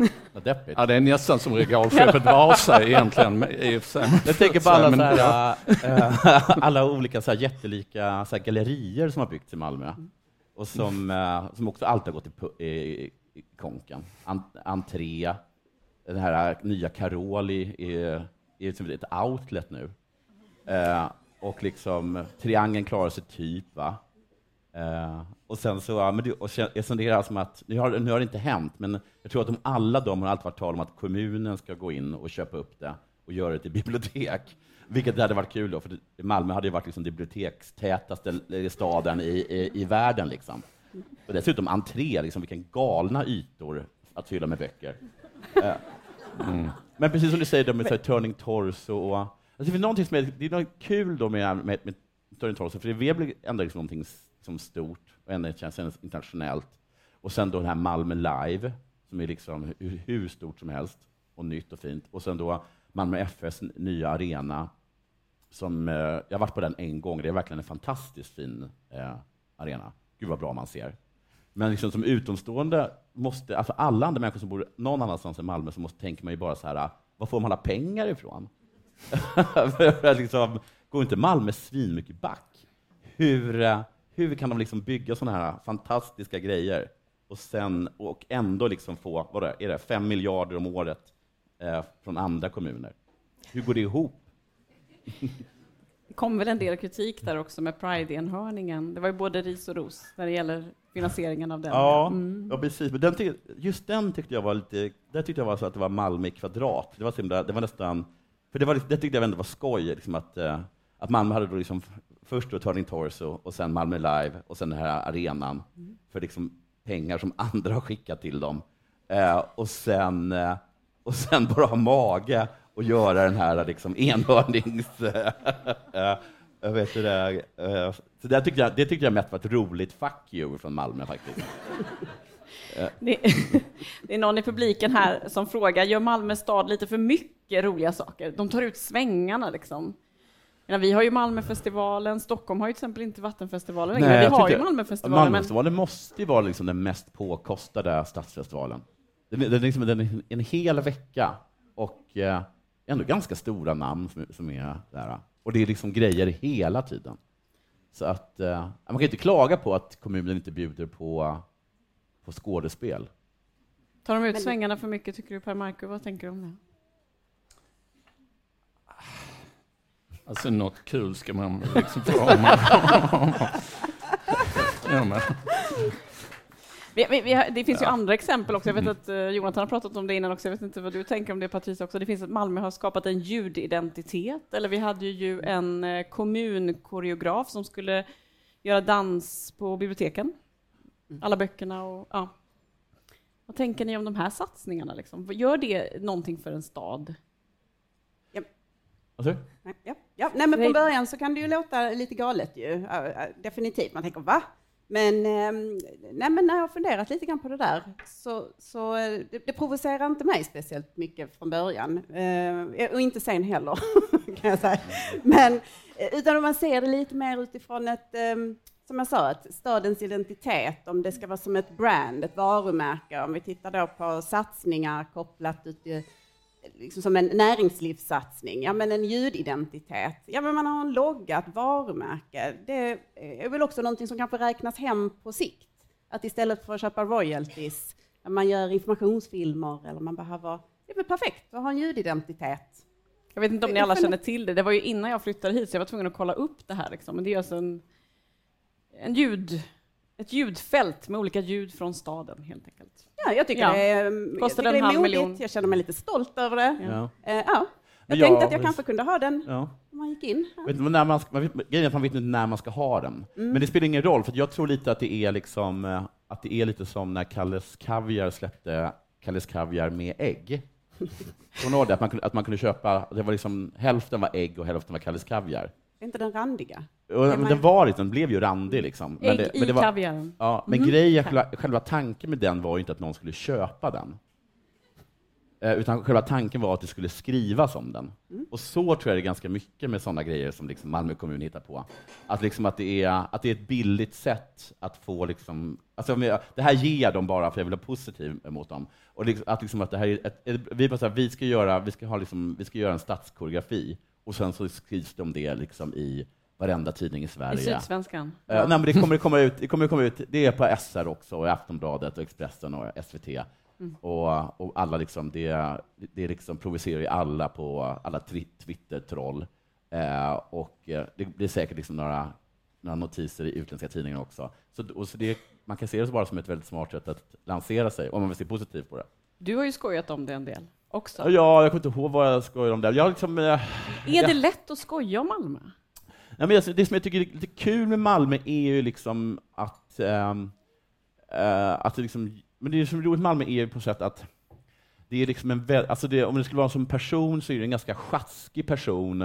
Vad deppigt.
Ja, det är nästan som regalskeppet Vasa egentligen. I
Jag tänker på alla, så här, äh, alla olika så här, jättelika så här, gallerier som har byggts i Malmö. Och som, äh, som också alltid har gått i, i, i konken. Ant, entré, den här nya Caroli är, är som ett outlet nu. Äh, och liksom, triangeln klarar sig typ, va? Uh, och sen så, men det, och jag funderar som att, nu har, nu har det inte hänt, men jag tror att de alla de har alltid varit tal om att kommunen ska gå in och köpa upp det och göra det till bibliotek. Vilket hade varit kul då, för Malmö hade ju varit liksom bibliotekstätaste staden i, i, i världen. Liksom. Och dessutom entré, liksom, vilken galna ytor att fylla med böcker. Uh, mm. Men precis som du säger, med så Turning Torso och... Alltså det finns någonting som är, det är något kul då med, med, med Turning Torso, för det blir ändå liksom någonting som stort, och ändå känns internationellt. Och sen då den här Malmö Live, som är liksom hur, hur stort som helst, och nytt och fint. Och sen då Malmö FFs nya arena, som, eh, jag har varit på den en gång, det är verkligen en fantastiskt fin eh, arena. Gud vad bra man ser. Men liksom som utomstående måste, alltså alla andra människor som bor någon annanstans än Malmö, så måste tänker man ju bara så här, var får man alla pengar ifrån? liksom, går inte Malmö svinmycket back? Hur, eh, hur kan de liksom bygga sådana här fantastiska grejer och, sen, och ändå liksom få vad är det, fem miljarder om året eh, från andra kommuner? Hur går det ihop?
Det kom väl en del kritik där också med Pride-enhörningen. Det var ju både ris och ros när det gäller finansieringen av den.
Ja, mm. ja precis. Men den, just den tyckte jag var lite, där tyckte jag var så att det var Malmö i kvadrat. Det var, så det var nästan, för det, var, det tyckte jag ändå var skoj, liksom att, eh, att Malmö hade då liksom först då Turning Torso, och sen Malmö Live, och sen den här arenan, mm. för liksom pengar som andra har skickat till dem. Eh, och, sen, eh, och sen bara ha mage och göra den här liksom enhörnings... Eh, jag vet det, eh, så det tyckte, jag, det tyckte jag mest var ett roligt fuck you från Malmö faktiskt.
Det, det är någon i publiken här som frågar, gör Malmö stad lite för mycket roliga saker? De tar ut svängarna liksom. Ja, vi har ju Malmöfestivalen, Stockholm har ju till exempel inte Vattenfestivalen längre. Nej, vi har ju Malmöfestivalen.
Malmöfestivalen men... måste ju vara liksom den mest påkostade stadsfestivalen. Den, den, liksom, den är en hel vecka och eh, ändå ganska stora namn som, som, är där. Och det är liksom grejer hela tiden. Så att eh, man kan inte klaga på att kommunen inte bjuder på, på skådespel.
Tar de ut svängarna för mycket, tycker du, Per Marco? Vad tänker du om det?
Alltså något kul ska man liksom få om
ja, vi, vi, vi har, det finns ju andra exempel också. Jag vet mm. att uh, Jonathan har pratat om det innan också. Jag vet inte vad du tänker om det Patricia också. Det finns att Malmö har skapat en ljudidentitet. Eller vi hade ju en uh, kommunkoreograf som skulle göra dans på biblioteken. Mm. Alla böckerna och ja. Vad tänker ni om de här satsningarna? Liksom? Gör det någonting för en stad?
Alltså?
Ja, ja. Nej, men från början så kan det ju låta lite galet ju. Definitivt. Man tänker va? Men, ehm, nej, men när jag har funderat lite grann på det där så, så eh, det, det provocerar inte mig speciellt mycket från början. Eh, och inte sen heller, kan jag säga. Men, eh, utan om man ser det lite mer utifrån ett, ehm, som jag sa, ett stadens identitet, om det ska vara som ett brand, ett varumärke. Om vi tittar då på satsningar kopplat ut liksom som en näringslivssatsning, ja men en ljudidentitet, ja men man har en logga, ett varumärke. Det är väl också någonting som kanske räknas hem på sikt. Att istället för att köpa royalties, man gör informationsfilmer eller man behöver, det är väl perfekt att ha en ljudidentitet.
Jag vet inte om ni alla känner till det, det var ju innan jag flyttade hit, så jag var tvungen att kolla upp det här. Liksom. Men det är alltså en, en ljud, ett ljudfält med olika ljud från staden, helt enkelt.
Ja, jag tycker
Ja.
det är, jag
Kostar
tycker det är
halv
modigt,
miljon.
jag känner mig lite stolt över det.
Ja.
Eh, ja. Jag
Men
tänkte
ja,
att jag
visst.
kanske kunde ha den
Ja.
om man gick in.
Vet inte när man vet, grejen är att man vet inte när man ska ha den.
Mm.
Men det spelar ingen roll, för jag tror lite att det är liksom, eh, att det är lite som när Kalles Kaviar släppte Kalles Kaviar med ägg. Kommer du ihåg det? Att man, kunde, att man kunde köpa, det var liksom, hälften var ägg och hälften var Kalles Kaviar.
Inte den randiga?
Och, men den var liksom, den blev ju randig liksom. Men
Ägg
det,
i
men det var,
kaviaren.
Ja, men grejen, själva, själva tanken med den var ju inte att någon skulle köpa den. Eh, utan själva tanken var att det skulle skrivas om den. Och så tror jag det är ganska mycket med sådana grejer som liksom Malmö kommun hittar på. Att, liksom att, det är, att det är ett billigt sätt att få... Liksom, alltså, om jag- det här ger jag dem bara för jag vill vara positiv mot dem. Och liksom, att, liksom att det här är ett, ett, vi, bara så här, vi, ska göra, vi, ska ha liksom, vi ska göra en stadskoreografi, och sen så skrivs det om det liksom i varenda tidning i
I
Sverige.
Sydsvenskan.
Eh, nej, men det kommer komma ut, det kommer komma ut, det är på SR också, och i Aftonbladet, och Expressen och SVT. Och, och alla liksom, det, det liksom provocerar ju alla på alla twi- Twitter-troll. Eh, och eh, det blir säkert liksom några, några notiser i utländska tidningar också. Så, och så det, man kan se det bara som ett väldigt smart sätt att lansera sig, om man vill se positivt på det.
Du har ju skojat om det en del också.
Ja, jag kommer inte ihåg vad jag skojar om där. Jag liksom, eh,
Är det lätt att skoja om Malmö?
Nej, men alltså, det som jag tycker är lite kul med Malmö är ju liksom att, ehm, eh, att det liksom, men det som är roligt med Malmö är ju på sätt att det är liksom en väl, alltså det, om det skulle vara som person så är det en ganska sjaskig person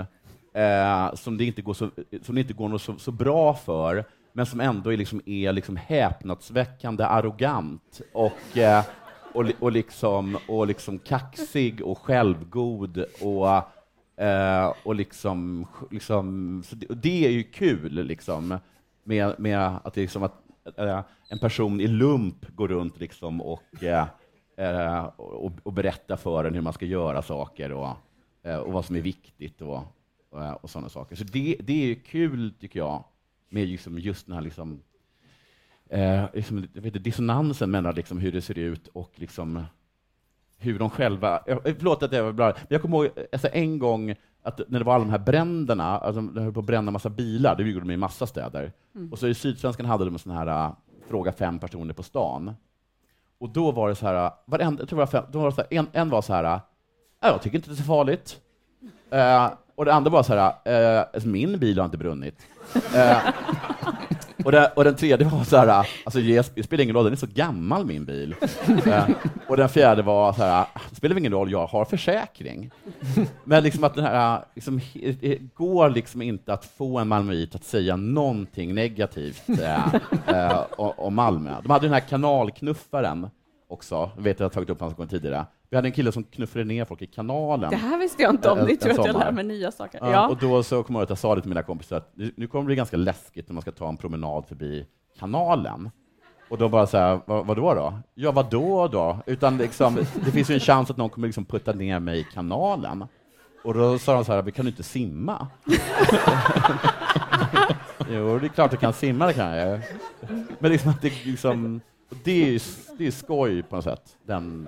eh, som det inte går, så, som det inte går något så, så bra för, men som ändå är, liksom, är liksom häpnadsväckande arrogant och, eh, och, och, liksom, och liksom kaxig och självgod och Eh, och liksom, liksom så det, och det är ju kul, liksom, med, med att, det är liksom att eh, en person i lump går runt liksom och, eh, eh, och, och berättar för en hur man ska göra saker och, eh, och vad som är viktigt och, och, och sådana saker. Så det, det är ju kul, tycker jag, med liksom just den här liksom, eh, liksom, jag vet dissonansen mellan liksom hur det ser ut och liksom hur de själva... eh, Förlåt att jag var bra, men jag kommer ihåg alltså, en gång att när det var alla de här bränderna, alltså, de höll på att bränna massa bilar, det gjorde de i massa städer. Och så i Sydsvenskan hade de en sån här uh, fråga fem personer på stan. Och då var det så här, uh, varenda, jag tror var fem, då var det så här, en, en var så här, uh, "Ja, jag tycker inte det är så farligt. Eh, och det andra var så här, uh, alltså, min bil har inte brunnit. Eh, och, det, och den tredje var så här, alltså det spelar ingen roll, den är så gammal min bil. Eh, och den fjärde var så här, det spelar ingen roll, jag har försäkring. Men liksom att den här, liksom, det går liksom inte att få en malmöit att säga någonting negativt eh, eh, om Malmö. De hade den här kanalknuffaren också, vet jag har tagit upp hans gång tidigare. Vi hade en kille som knuffade ner folk i kanalen.
Det här visste jag inte om,
en
tror jag att jag lär mig nya saker.
Ja,
Ja.
Och då så kommer jag att jag sa det till mina kompisar att nu kommer det bli ganska läskigt när man ska ta en promenad förbi kanalen. Och då bara så här, vad, vadå då? Ja, vadå då? Utan liksom, det finns ju en chans att någon kommer liksom putta ner mig i kanalen. Och då sa de så här, vi kan du inte simma? jo, det är klart jag kan simma, det kan jag. Men liksom det liksom, det är ju det är skoj på något sätt, den,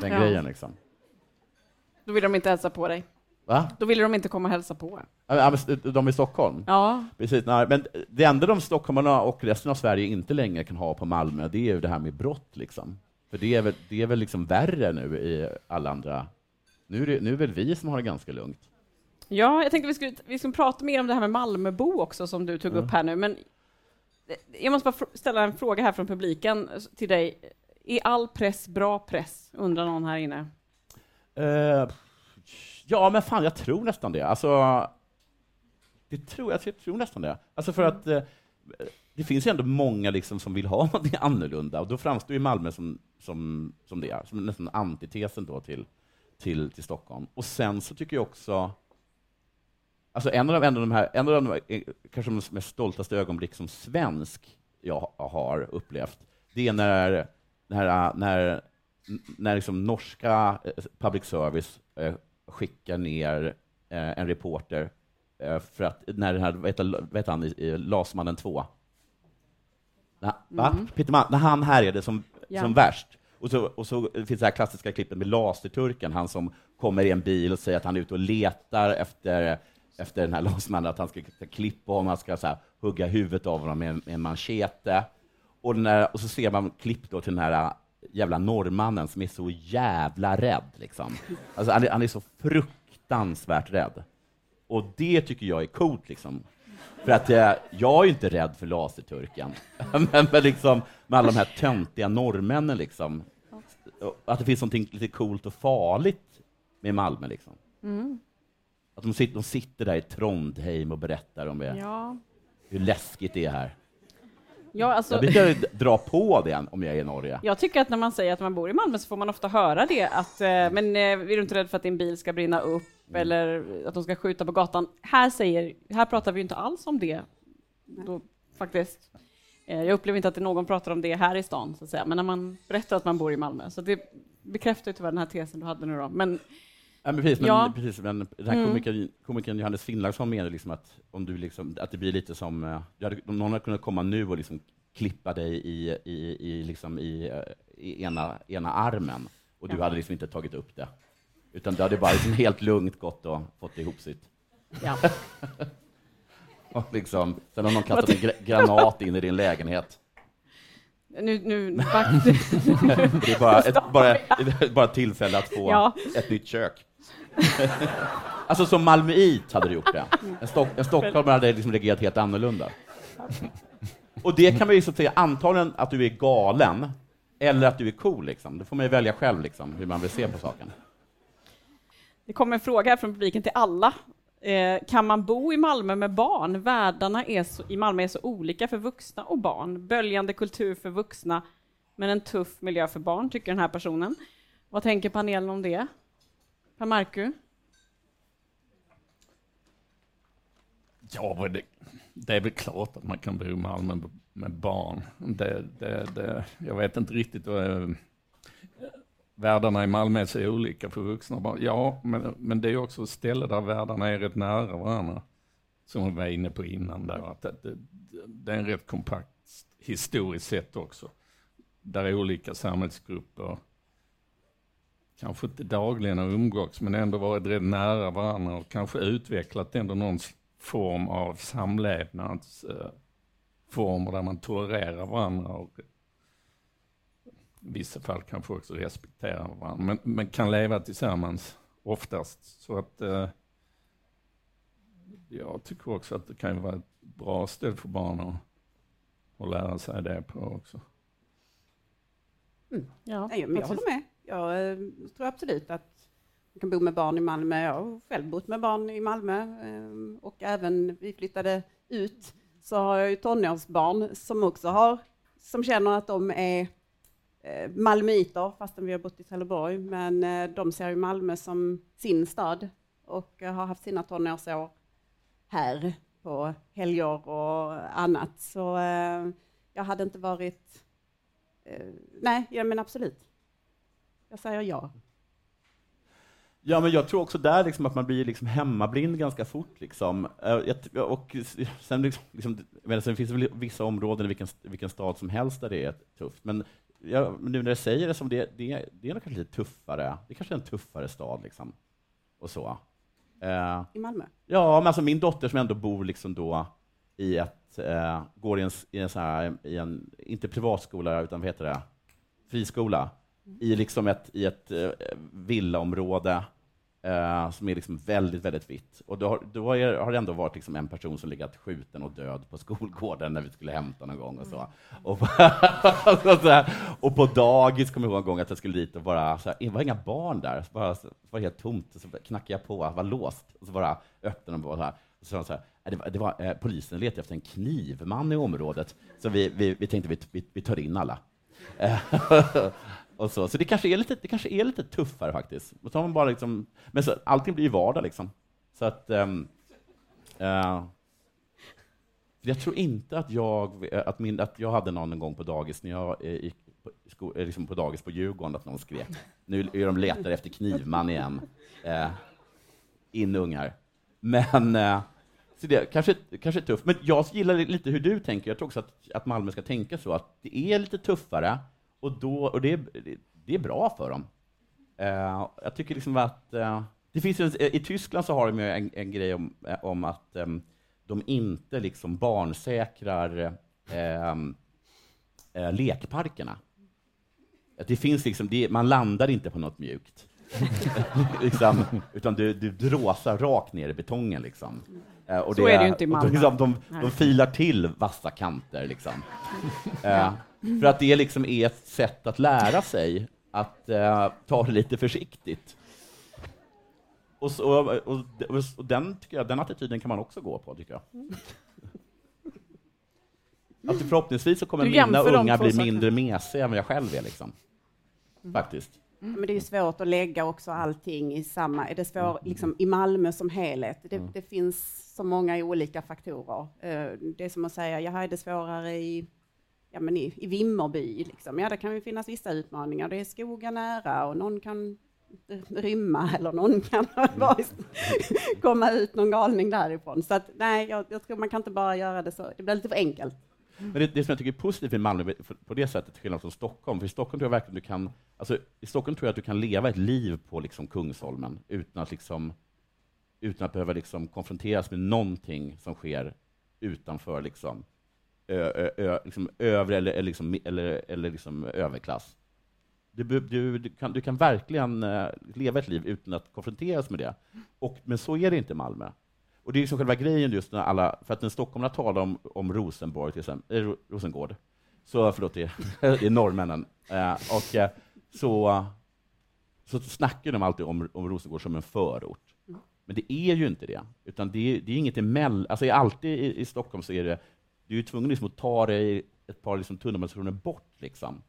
den
Ja.
grejen liksom.
Då ville de inte hälsa på dig.
Va?
Då ville de inte komma och hälsa på.
De i Stockholm?
Ja,
Precis, nej, men det enda de stockholmarna och resten av Sverige inte längre kan ha på Malmö, det är ju det här med brott. Liksom. För det är väl, det är väl liksom värre nu i alla andra... Nu är, det, nu är väl vi som har det ganska lugnt.
ja jag tänkte vi skulle, vi skulle prata mer om det här med Malmöbo också, som du tog
Mm.
upp här nu. Men jag måste bara ställa en fråga här från publiken till dig. Är all press bra press? Undrar någon här inne.
Eh, ja, men fan, jag tror nästan det. Alltså, det tror jag, jag tror nästan det. Alltså för att eh, det finns ju ändå många liksom som vill ha något annorlunda, och då framstår ju Malmö som, som, som det som nästan antitesen då till, till, till Stockholm. Och sen så tycker jag också Alltså en av de, en av de här, en av de eh, kanske de mest stoltaste ögonblick som svensk jag har upplevt, det är när, när, när, när liksom norska eh, public service eh, skickar ner eh, en reporter för att, när den här, vad heter han Lasmannen 2? Na, va?
Mm.
Peter Mann, när han härjade som,
Ja.
som värst. Och så, och så finns det här klassiska klippet med laserturken, han som kommer i en bil och säger att han är ute och letar efter, efter den här lasermannen, att han ska klippa honom, han ska så här, hugga huvudet av honom med, med en manchete. Och, när, och så ser man klipp då till den här jävla norrmannen som är så jävla rädd. Liksom. Alltså, han, är, han är så fruktansvärt rädd. Och det tycker jag är coolt. Liksom. För att eh, jag är ju inte rädd för laserturken. men, men liksom, med alla de här töntiga norrmännen, liksom. att det finns något lite coolt och farligt med Malmö. Liksom. Mm. Att de sitter, de sitter där i Trondheim och berättar om det. Ja. hur läskigt det är här. Ja, alltså, jag brukar dra på det om jag är i Norge.
Jag tycker att när man säger att man bor i Malmö så får man ofta höra det, att eh, men eh, är du inte rädd för att din bil ska brinna upp mm. eller att de ska skjuta på gatan? Här, säger, här pratar vi inte alls om det, då, faktiskt. Eh, jag upplever inte att någon pratar om det här i stan, så att säga. men när man berättar att man bor i Malmö, så det bekräftar ju tyvärr den här tesen du hade nu då. Men,
Ja, men precis, men, ja. precis, men den här mm. komikern, komikern Johannes Finnlaugsson menar liksom att, om du liksom, att det blir lite som, eh, hade, om någon hade kunnat komma nu och liksom klippa dig i, i, i, liksom i, eh, i ena, ena armen, och du ja. hade liksom inte tagit upp det. Utan du hade bara liksom helt lugnt gått och fått ihop sitt. Ja. och liksom, sen har någon kastat en granat in i din lägenhet.
Nu, nu, det
är bara ett, bara, bara tillfälle att få ja. ett nytt kök. alltså som malmöit hade du gjort det. En, stock, en stockholmare hade liksom reagerat helt annorlunda. Och det kan man ju så säga antagligen att du är galen, eller att du är cool. Liksom. Det får man ju välja själv, liksom, hur man vill se på saken.
Det kommer en fråga här från publiken till alla. Eh, kan man bo i Malmö med barn? Världarna är så, i Malmö är så olika för vuxna och barn. Böljande kultur för vuxna, men en tuff miljö för barn, tycker den här personen. Vad tänker panelen om det? Per Marku?
Ja, det, det, är väl klart att man kan bo i Malmö med barn. Det, det, det, jag vet inte riktigt. Eh, världarna i Malmö är så olika för vuxna och barn. Ja, men, men det är också ett ställe där världarna är rätt nära varandra. Som vi var inne på innan där. Att det, det är en rätt kompakt historiskt sett också. Där är olika samhällsgrupper kanske inte dagligen har umgåtts, men ändå varit rätt nära varandra och kanske utvecklat ändå någon form av samlevnadsformer där man tolererar varandra och i vissa fall kanske också respekterar varandra, men, men kan leva tillsammans oftast. Så att eh, jag tycker också att det kan vara ett bra ställe för barn att, att lära sig det på också.
Mm. Ja, jag, jag håller med. Jag eh, tror absolut att man kan bo med barn i Malmö. Jag har själv bott med barn i Malmö eh, och även vi flyttade ut så har jag ju tonårsbarn som också har, som känner att de är eh, malmöiter fastän vi har bott i Trelleborg. Men de ser ju Malmö som sin stad och har haft sina tonårsår här på helger och annat. Så jag hade inte varit... Nej, ja, men absolut. Jag säger ja.
Ja, men jag tror också där liksom att man blir liksom hemmablind ganska fort. Liksom. Eh, och sen, liksom, liksom, sen finns det väl vissa områden i vilken, vilken stad som helst där det är tufft. Men ja, nu när jag säger det, som det, det, det är nog kanske lite tuffare. Det kanske är en tuffare stad. Liksom. Och så.
Uh, I Malmö?
Ja, men alltså min dotter som ändå bor liksom då i ett, uh, går i en, i en, så här, i en, inte privatskola, utan vad heter det, friskola i liksom ett, i ett eh, villaområde eh, som är liksom väldigt, väldigt vitt. Och då, då är, har det ändå varit liksom en person som legat skjuten och död på skolgården när vi skulle hämta någon gång. Och, så. Och, och, och på dagis kommer jag ihåg en gång att jag skulle dit och bara, så här, det var inga barn där, så bara, så var det helt tomt. Så knackade jag på, var låst, och så bara öppnade de. Och så här, och så, så här, det var, det var, eh, polisen letade efter en knivman i området, så vi, vi, vi tänkte vi, vi, vi tar in alla. Och så så det, kanske är lite, det kanske är lite tuffare faktiskt. Och så har man bara liksom, men så, allting blir ju vardag liksom. Så att, um, uh, jag tror inte att jag, eh, att, min, att jag hade någon en gång på dagis, när jag eh, gick på, sko, eh, liksom på dagis på Djurgården, att någon skrek. Nu är de letar efter knivman igen. Uh, in ungar. Men uh, så det kanske, kanske är tufft. Men jag gillar lite hur du tänker. Jag tror också att, att Malmö ska tänka så, att det är lite tuffare, och, då, och det, det är bra för dem. Eh, jag tycker liksom att eh, det finns en, I Tyskland så har de en, en grej om, eh, om att um, de inte liksom barnsäkrar um, uh, lekparkerna. det finns liksom, det, man landar inte på något mjukt. liksom, utan du, du dråsar rakt ner i betongen. Liksom.
Uh, och så det, är det ju inte i Malmö.
Liksom, de, de, filar till vassa kanter. Liksom. För att det liksom är ett sätt att lära sig att ta det lite försiktigt. Och, så, och, och, och, den, tycker jag, den attityden kan man också gå på, tycker jag. Att förhoppningsvis så kommer mina unga bli mindre mesiga än jag själv är. Liksom. Mm. Faktiskt.
Mm. Men det är svårt att lägga också allting i samma... Är det svårt mm. liksom, i Malmö som helhet? Det, mm. det, finns så många olika faktorer. Eh, det är som att säga, ja, är det svårare i, ja, men i, i Vimmerby? Liksom. Ja, det kan ju finnas vissa utmaningar. Det är skogen nära och någon kan rymma eller någon kan komma ut någon galning därifrån. Så att, nej, jag, jag, tror man kan inte bara göra det så. Det blir lite för enkelt.
Men det, det som jag tycker är positivt med Malmö på det sättet, till skillnad från Stockholm, för i Stockholm tror jag verkligen du kan, alltså, i Stockholm tror jag att du kan leva ett liv på liksom Kungsholmen utan att, liksom, utan att behöva liksom konfronteras med någonting som sker utanför liksom, ö, ö, liksom övre eller, eller, liksom, eller, eller liksom överklass. Du, du, du, kan, du kan verkligen uh, leva ett liv utan att konfronteras med det. Och, men så är det inte i Malmö. Och det är liksom själva grejen just när alla, för att när stockholmarna talar om, om Rosenborg, till exempel, eh, Rosengård, så, förlåt, det är, norrmännen, uh, och uh, så, så snackar de alltid om, om Rosengård som en förort. Men det är ju inte det, utan det är, det är inget emellan, alltså alltid i, i Stockholm så är det, du är tvungen liksom att ta dig ett par liksom tunnelbanestationer bort, liksom.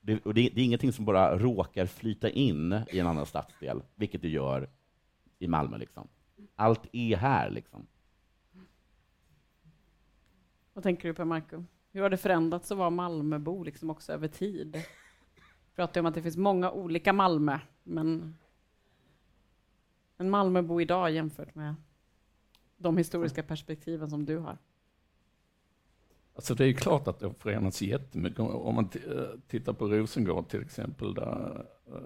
Det, och det, det, är ingenting som bara råkar flyta in i en annan stadsdel, vilket det gör i Malmö. Liksom. Allt är här. Liksom.
Vad tänker du på, Marco? Hur har det förändrats att vara Malmöbo liksom också över tid? Vi pratar om att det finns många olika Malmö, men en Malmöbo idag jämfört med de historiska perspektiven som du har?
Alltså det är klart att det har förändrats jättemycket. Om man eh, tittar på Rosengård till exempel, där, uh,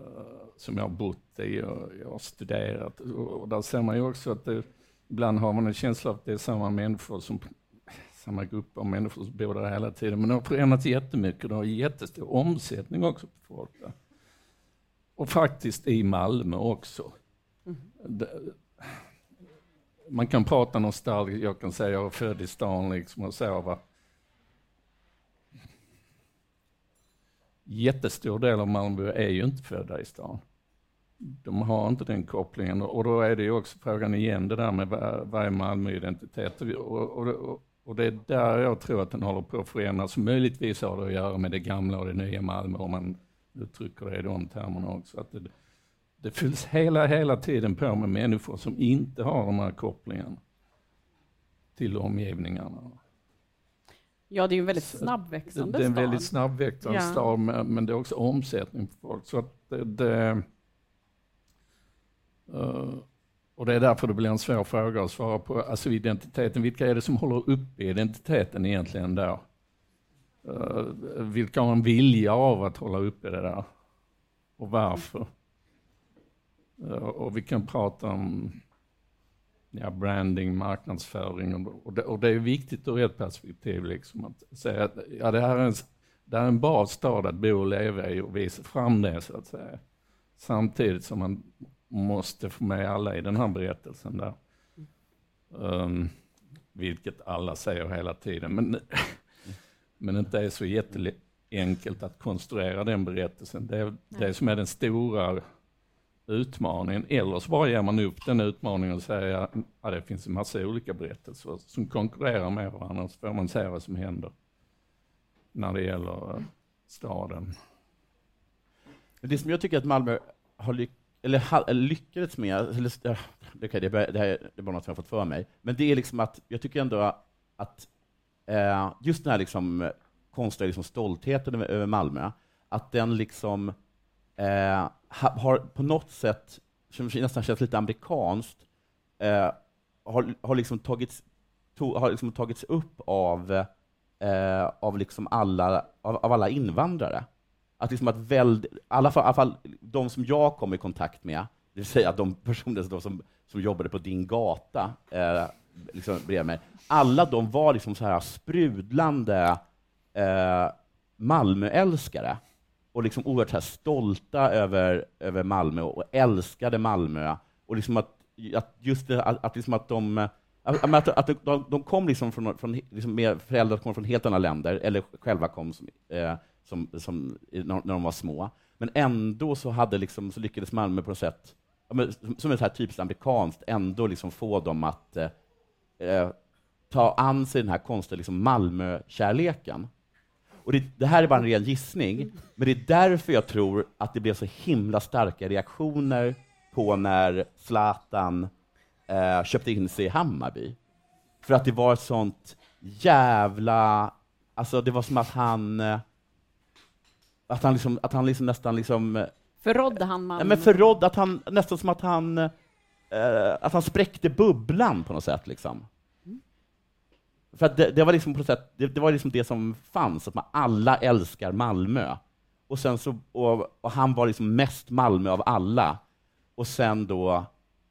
som jag har bott i och jag har studerat, och där ser man ju också att det, ibland har man en känsla av att det är samma människor som samma grupp av människor som bor där hela tiden. Men det har förändrats jättemycket. Det har jättestor omsättning också på folk där. Och faktiskt i Malmö också. Mm. Det, man kan prata nostalgiskt, jag kan säga jag är född i stan liksom och så. Va? Jättestor del av Malmö är ju inte födda i stan. De har inte den kopplingen och då är det ju också frågan igen det där med vad är Malmö-identitet och, och, och, och, det är där jag tror att den håller på att förändras. Möjligtvis har det att göra med det gamla och det nya Malmö om man uttrycker det i de termerna också. Att det, det fylls hela, hela tiden på med människor som inte har de här kopplingarna till omgivningarna.
Ja, det är ju en väldigt snabbväxande
stad. Det är en väldigt snabbväxande ja. stad, men det är också omsättning på folk. Så att det, det uh, och det är därför det blir en svår fråga att svara på. Alltså identiteten, vilka är det som håller uppe identiteten egentligen där? Uh, vilka har en vilja av att hålla uppe det där? Och varför? Uh, och vi kan prata om ja, branding, marknadsföring och, det, och det är viktigt ur ett perspektiv liksom att säga att ja, det, här är en, det här är en bra stad att bo och leva i och visa fram det så att säga. Samtidigt som man måste få med alla i den här berättelsen där. Um, vilket alla säger hela tiden, men, men inte är så jätteenkelt att konstruera den berättelsen. Det är det som är den stora utmaningen. Eller så bara ger man upp den utmaningen och säger att ja, det finns en massa olika berättelser som konkurrerar med varandra, så får man se vad som händer när det gäller eh, staden.
Det som jag tycker att Malmö har lyck eller, eh, lyckats med, eller, okay, eh, det, det, här, det är bara något som jag har fått för mig, men det är liksom att jag tycker ändå att eh, just den här liksom, konstiga liksom, stoltheten över, över Malmö, att den liksom eh, har på något sätt, som nästan känns lite amerikanskt, eh, har, har, liksom tagits, to, har liksom tagits upp av, eh, av, liksom alla, av, av, alla invandrare. att, liksom att väld, alla, fall, alla fall de som jag kom i kontakt med, det vill säga de personer som, som, som jobbade på din gata eh, liksom bredvid mig, alla de var liksom så här sprudlande eh, Malmöälskare och liksom oerhört här stolta över, över Malmö och älskade Malmö. Och liksom att, att just det, att, att, liksom att de eh, att, att, de, de kom liksom från, från liksom med föräldrar kom från helt andra länder, eller själva kom som, eh, som, som, när de var små. Men ändå så, hade liksom, så lyckades Malmö på något sätt, som ett typiskt amerikanskt, ändå liksom få dem att eh, eh, ta an sig den här konstiga liksom Malmö-kärleken. Och det, det, här är bara en ren gissning, men det är därför jag tror att det blev så himla starka reaktioner på när Zlatan eh, köpte in sig i Hammarby. För att det var ett sånt jävla... Alltså det var som att han... Eh, att han, liksom, att han liksom nästan liksom... Eh,
förrådde han Malmö?
men förrådde, att han, nästan som att han... Eh, att han spräckte bubblan på något sätt. Liksom. För det, det, var liksom på sätt, det, det, var liksom det som fanns, att man alla älskar Malmö. Och, sen så, och, och, han var liksom mest Malmö av alla. Och sen då,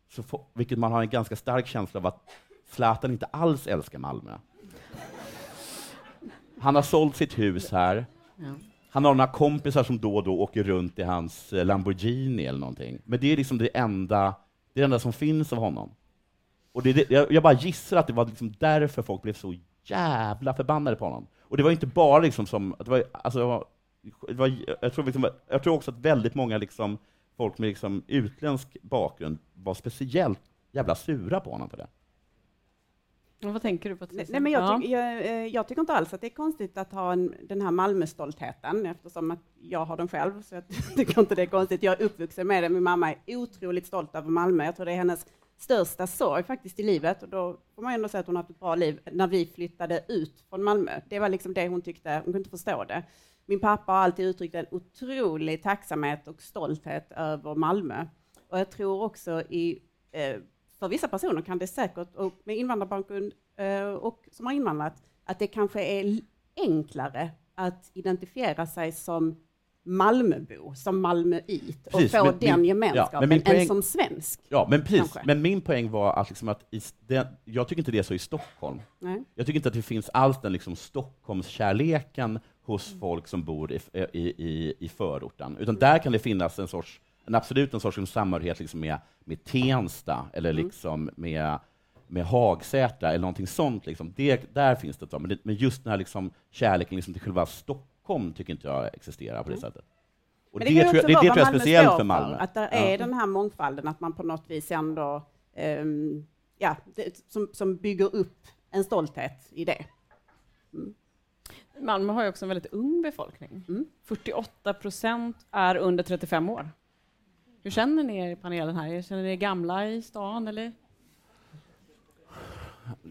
så få, vilket man har en ganska stark känsla av att Zlatan inte alls älskar Malmö. Han har sålt sitt hus här. Han har några kompisar som då och då åker runt i hans Lamborghini eller någonting. Men det är liksom det enda, det enda som finns av honom. Och det, jag, jag bara gissar att det var liksom därför folk blev så jävla förbannade på honom. Och det var inte bara liksom som, det var, alltså, det var, det var, jag, tror liksom, jag tror också att väldigt många liksom, folk med liksom utländsk bakgrund var speciellt jävla sura på honom för det.
vad tänker du på?
Nej, men jag, tyck, jag, eh, jag, tycker inte alls att det är konstigt att ha en, den här Malmöstoltheten, eftersom att jag har den själv, så jag tycker inte det är konstigt. Jag är uppvuxen med det. Min mamma är otroligt stolt över Malmö. Jag tror det är hennes största sorg faktiskt i livet, och då får man ändå säga att hon har haft ett bra liv, när vi flyttade ut från Malmö. Det var liksom det hon tyckte, hon kunde inte förstå det. Min pappa har alltid uttryckt en otrolig tacksamhet och stolthet över Malmö. Och jag tror också i, eh, för vissa personer kan det säkert, och med invandrarbakgrund eh, och som har invandrat, att det kanske är enklare att identifiera sig som Malmöbo, som Malmöit, och precis, få men, den min, gemenskapen ja, poäng, än som svensk.
Ja, men precis. Kanske. Men min poäng var att, liksom att i, det, jag tycker inte det är så i Stockholm. Nej. Jag tycker inte att det finns alls den liksom Stockholmskärleken hos mm. folk som bor i, i, i, i förorten, utan där kan det finnas en sorts, en absolut en sorts samhörighet liksom med, med Tensta, eller mm. liksom med med Hagsätra eller någonting sånt. Liksom. Det, där finns det, men, det, men just den här liksom, kärleken liksom till själva Stockholm Stockholm tycker inte jag existerar på det mm. sättet.
Och det, det, tror jag, det, det tror jag är speciellt för Malmö. Att det är ja. den här mångfalden, att man på något vis ändå, um, ja, det, som, som bygger upp en stolthet i det.
Mm. Malmö har ju också en väldigt ung befolkning. Mm. 48 procent är under 35 år. Hur känner ni er i panelen här? Känner ni er gamla i stan, eller?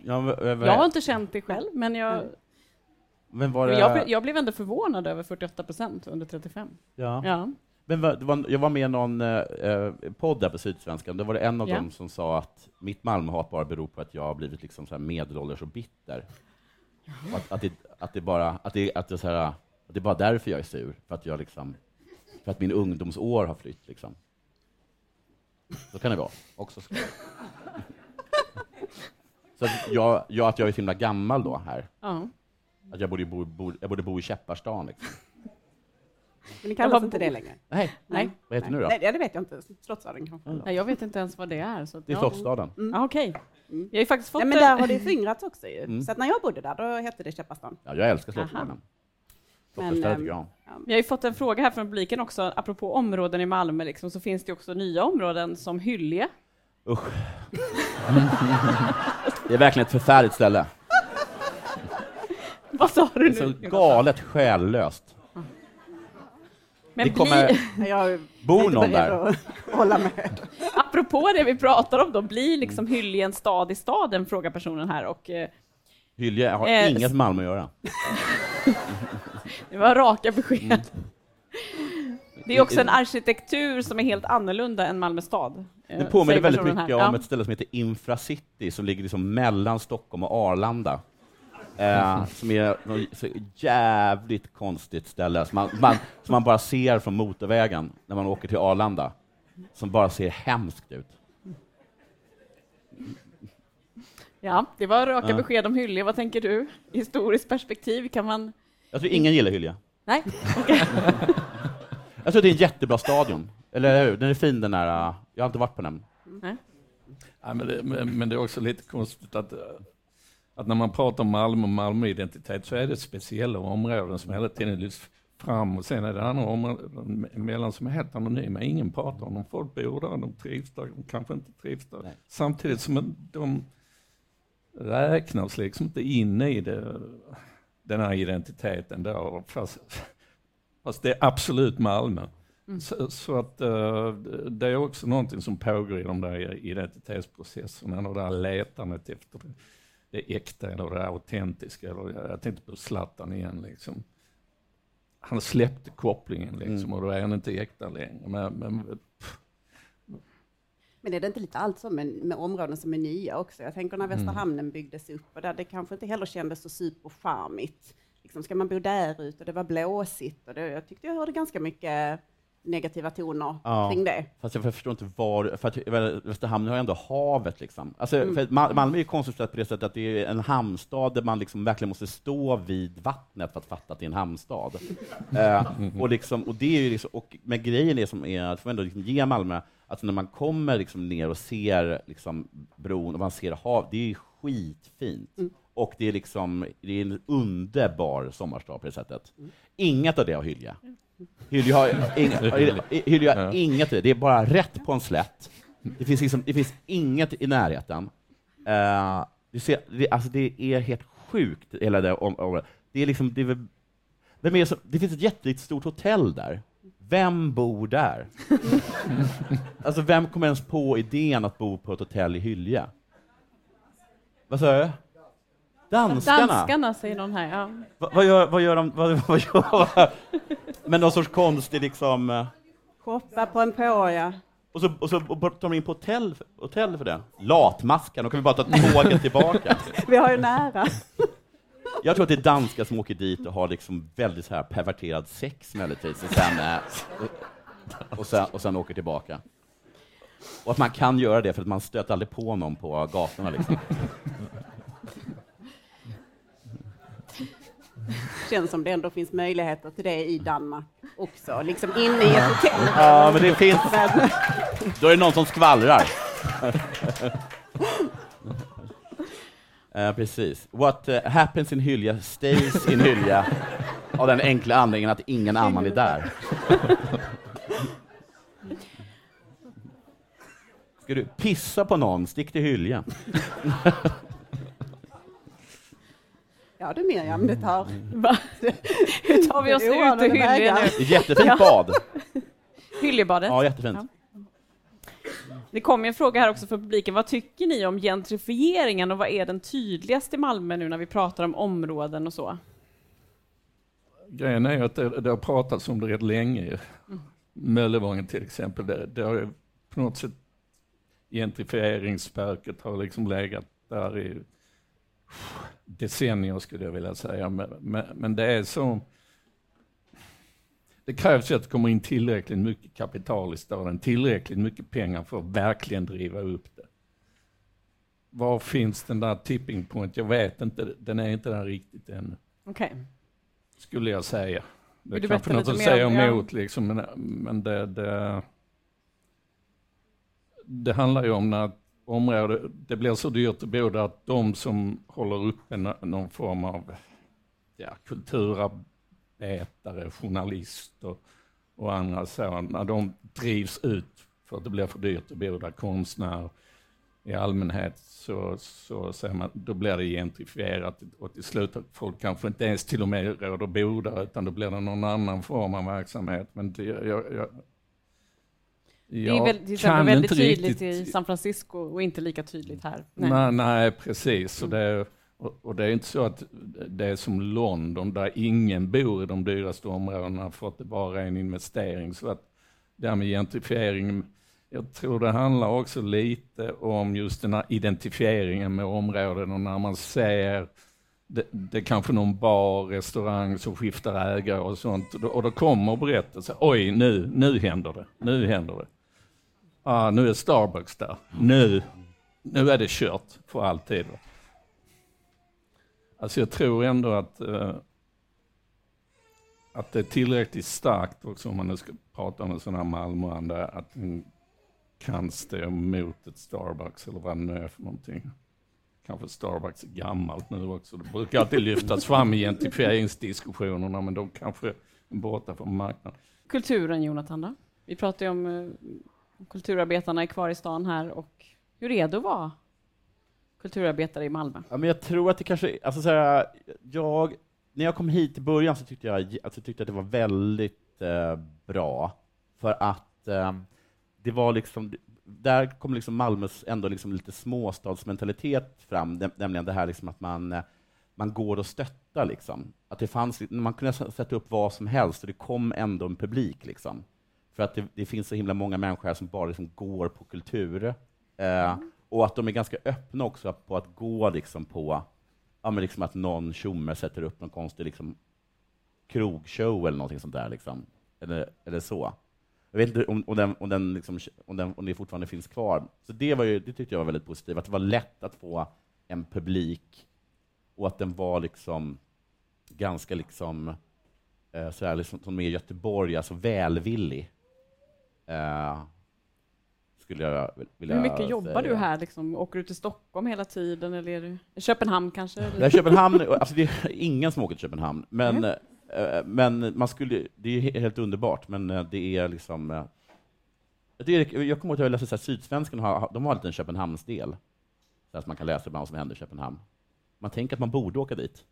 Jag, jag har inte känt det själv, men jag mm. Men var det... jag, jag blev ändå förvånad över 48 procent under 35.
Ja. ja. Men var, jag var med i någon eh, eh, podd där på Sydsvenskan, då var det en av ja. dem som sa att mitt Malmöhat bara beror på att jag har blivit liksom så här medelålders och bitter. Att, att, det, att, det, bara, att, det, att, det så här, att det är bara därför jag är sur, för att, jag liksom, för att min ungdomsår har flytt. Liksom. Så kan det vara också. Så att jag, jag, att jag är så himla gammal då här. Ja. Att jag borde bo, bo, jag borde bo i Käpparstan. Liksom.
Men det kallas inte det längre?
Nej. Nej. Vad heter det nu då?
Nej, det vet jag inte. Slottsstaden kanske? Mm.
Nej, jag vet inte ens vad det är. Så
det är Slottsstaden.
Mm. Ah, Okej. Okay. Mm. Jag har faktiskt fått...
Ja, men där har det föryngrats också ju. Mm. Så att när jag bodde där, då hette det Käpparstan.
Ja, jag älskar Slottsstaden. Men,
äm, ja. Vi har ju fått en fråga här från publiken också, apropå områden i Malmö, liksom, så finns det också nya områden som Hyllie.
Usch. det är verkligen ett förfärligt ställe.
Vad sa du nu?
Det är så galet själlöst.
Men det kommer
jag
bo någon där.
Hålla med.
Apropå det vi pratar om då, blir liksom Hyllie en stad i staden, frågar personen här. Och, eh,
Hyllie har eh, inget med Malmö att göra.
det var raka besked. Mm. Det är också en arkitektur som är helt annorlunda än Malmö stad.
Det eh, påminner väldigt mycket här. om ja. ett ställe som heter Infracity, som ligger liksom mellan Stockholm och Arlanda. Eh, som är ett jävligt konstigt ställe, som man, man, som man bara ser från motorvägen när man åker till Arlanda, som bara ser hemskt ut.
Ja, det var raka
Ja.
besked om Hyllie. Vad tänker du? I historiskt perspektiv, kan man...
Jag tror ingen gillar Hyllie.
Nej?
Jag tror det är en jättebra stadion. Eller hur? Den är fin den där. uh, Jag har inte varit på den.
Nej.
Ja, men, det, men, men det är också lite konstigt att, eh, att när man pratar om Malmö och Malmöidentitet så är det speciella områden som hela tiden lyfts fram och sen är det andra områden emellan som är helt anonyma. Ingen pratar om dem. Folk bor där, de trivs där, de kanske inte trivs där.
Nej.
Samtidigt som de räknas liksom inte in i det, den här identiteten då, fast, fast det är absolut Malmö. Så, så att eh, det är också någonting som pågår i de där identitetsprocesserna och det här letandet efter det, det äkta eller det autentiska. Eller, jag tänkte på Zlatan igen liksom. Han släppte kopplingen liksom
Mm.
och då är han inte äkta längre. Men, men,
Men är det inte lite allt så med, med områden som är nya också? Jag tänker när Västra hamnen byggdes upp och där det kanske inte heller kändes så supercharmigt. Liksom, ska man bo där ute det var blåsigt och det, jag tyckte jag hörde ganska mycket negativa toner
Ja.
kring det.
Fast jag förstår inte var, för att Västerhamn har ju ändå havet liksom. Alltså, Ma- Malmö är ju konstigt på det sättet att det är en hamnstad där man liksom verkligen måste stå vid vattnet för att fatta att det är en hamnstad. eh, och, liksom, och det är ju liksom, och, men grejen är som är, att får ändå liksom ge Malmö, att när man kommer liksom ner och ser liksom bron och man ser hav, det är ju skitfint. Och det är liksom, det är en underbar sommarstad på det sättet. Inget av det har Hylje. Hylje har, inga, Hylje har inget i det, det är bara rätt på en slätt. Det finns, liksom, det finns inget i närheten. Uh, du ser, det, alltså det är helt sjukt, hela det om, om, Det är liksom, det, är väl, vem är det, som, det finns ett jättestort hotell där. Vem bor där? alltså vem kommer ens på idén att bo på ett hotell i Hylje? Vad sa du? Danskarna?
Danskarna, säger någon här. Ja.
Va, vad, gör, vad gör de? Vad, vad gör, men någon sorts konstig liksom... eh,
Shoppa på en påja.
Och så, och så och tar de in på hotell, hotell för det? Latmaskan, då kan vi bara ta tåget tillbaka.
Vi har ju nära.
Jag tror att det är danskar som åker dit och har liksom väldigt så här perverterad sex möjligtvis, och sen, eh, och, och, sen, och sen åker tillbaka. Och att man kan göra det för att man stöter aldrig på någon på gatorna. Liksom.
Känns som det ändå finns möjligheter till det i Danmark också, liksom inne i ett hotell.
Ja, men det finns... Då är det någon som skvallrar. Eh, precis. What eh, happens in Hylja stays in Hylja av den enkla anledningen att ingen annan är där. Ska du pissa på någon, stick till Hylja.
Ja du Miriam, det tar...
Va? Hur tar vi oss ut ur Hyllie nu?
Det är ett jättefint bad.
Hyljebadet.
Ja, jättefint.
Ja. Det kom ju en fråga här också från publiken. Vad tycker ni om gentrifieringen och vad är den tydligaste i Malmö nu när vi pratar om områden och så?
Grejen är ju att det, det har pratats om det rätt länge. Möllevången till exempel, det, det har ju på något sätt gentrifieringsspöket har liksom legat där i decennier skulle jag vilja säga. Men, men, men det är så... Det krävs ju att det kommer in tillräckligt mycket kapital i staden, tillräckligt mycket pengar för att verkligen driva upp det. Var finns den där tipping point? Jag vet inte, den är inte där riktigt ännu
Okej.
skulle jag säga. Det är kanske något att säga
om- ja.
emot, liksom, men, men det, det, det handlar ju om när ett område, det blir så dyrt att bo där att de som håller uppe någon form av ja, kulturarbetare, journalister och andra sådana, de drivs ut för att det blir för dyrt att bo där, konstnärer i allmänhet, så, så säger man, då blir det gentrifierat och till slut att folk kanske inte ens till och med råd att bo där, utan då blir det någon annan form av verksamhet. Men det, jag, jag,
det är väl, till exempel väldigt tydligt i San Francisco och inte lika tydligt här. Nej.
Nej, nej precis. Och det, är- och, och det är inte så att det är som London där ingen bor i de dyraste områdena för att det bara är en investering. Så att det här med gentrifiering, jag tror det handlar också lite om just den här identifieringen med områden och när man ser det, det är kanske någon bar, restaurang som skiftar ägare och sånt. Och då, och då kommer berättelsen, oj nu, nu händer det, nu händer det. Ah, nu är Starbucks där, nu, nu är det kört för alltid. Alltså jag tror ändå att, eh, att det är tillräckligt starkt också om man nu ska prata om en sån här Malmöanda, att den kan stå emot ett Starbucks eller vad det nu är för någonting. Kanske Starbucks är gammalt nu också. Det brukar alltid lyftas fram i gentrifieringsdiskussionerna men de kanske är borta från marknaden.
Kulturen, Jonathan, då? Vi pratar ju om eh, kulturarbetarna är kvar i stan här och hur är det att vara kulturarbetare i Malmö?
Ja, men jag tror att det kanske, alltså så här, jag, när jag kom hit i början så tyckte jag alltså, tyckte att det var väldigt eh, bra, för att eh, det var liksom, där kom liksom Malmös ändå liksom lite småstadsmentalitet fram, nämligen det här liksom att man, eh, man går och stöttar. Liksom. Att det fanns, man kunde sätta upp vad som helst, och det kom ändå en publik. Liksom. För att det, det finns så himla många människor här som bara liksom går på kultur. Eh, mm. Och att de är ganska öppna också på att gå liksom på ja, men liksom att någon tjomme sätter upp någon konstig liksom, krogshow eller någonting sånt där. Liksom. Eller, eller så. Jag vet inte om, om, den, om, den liksom, om, den, om det fortfarande finns kvar. Så det, var ju, det tyckte jag var väldigt positivt, att det var lätt att få en publik och att den var liksom ganska liksom, eh, så här, liksom, som är i Göteborg, alltså välvillig. Eh, skulle jag vilja
Hur mycket jobbar säga. du här? Liksom? Åker du till Stockholm hela tiden? Eller är du... Köpenhamn kanske?
Eller? Köpenhamn, alltså det är ingen som åker till Köpenhamn, men, mm. men man skulle, det är helt underbart, men eh, det är liksom... Eh, det är, jag kommer ihåg att jag läste Sydsvenskan, de har en liten Köpenhamnsdel, så man kan läsa ibland vad som händer i Köpenhamn. Man tänker att man borde åka dit,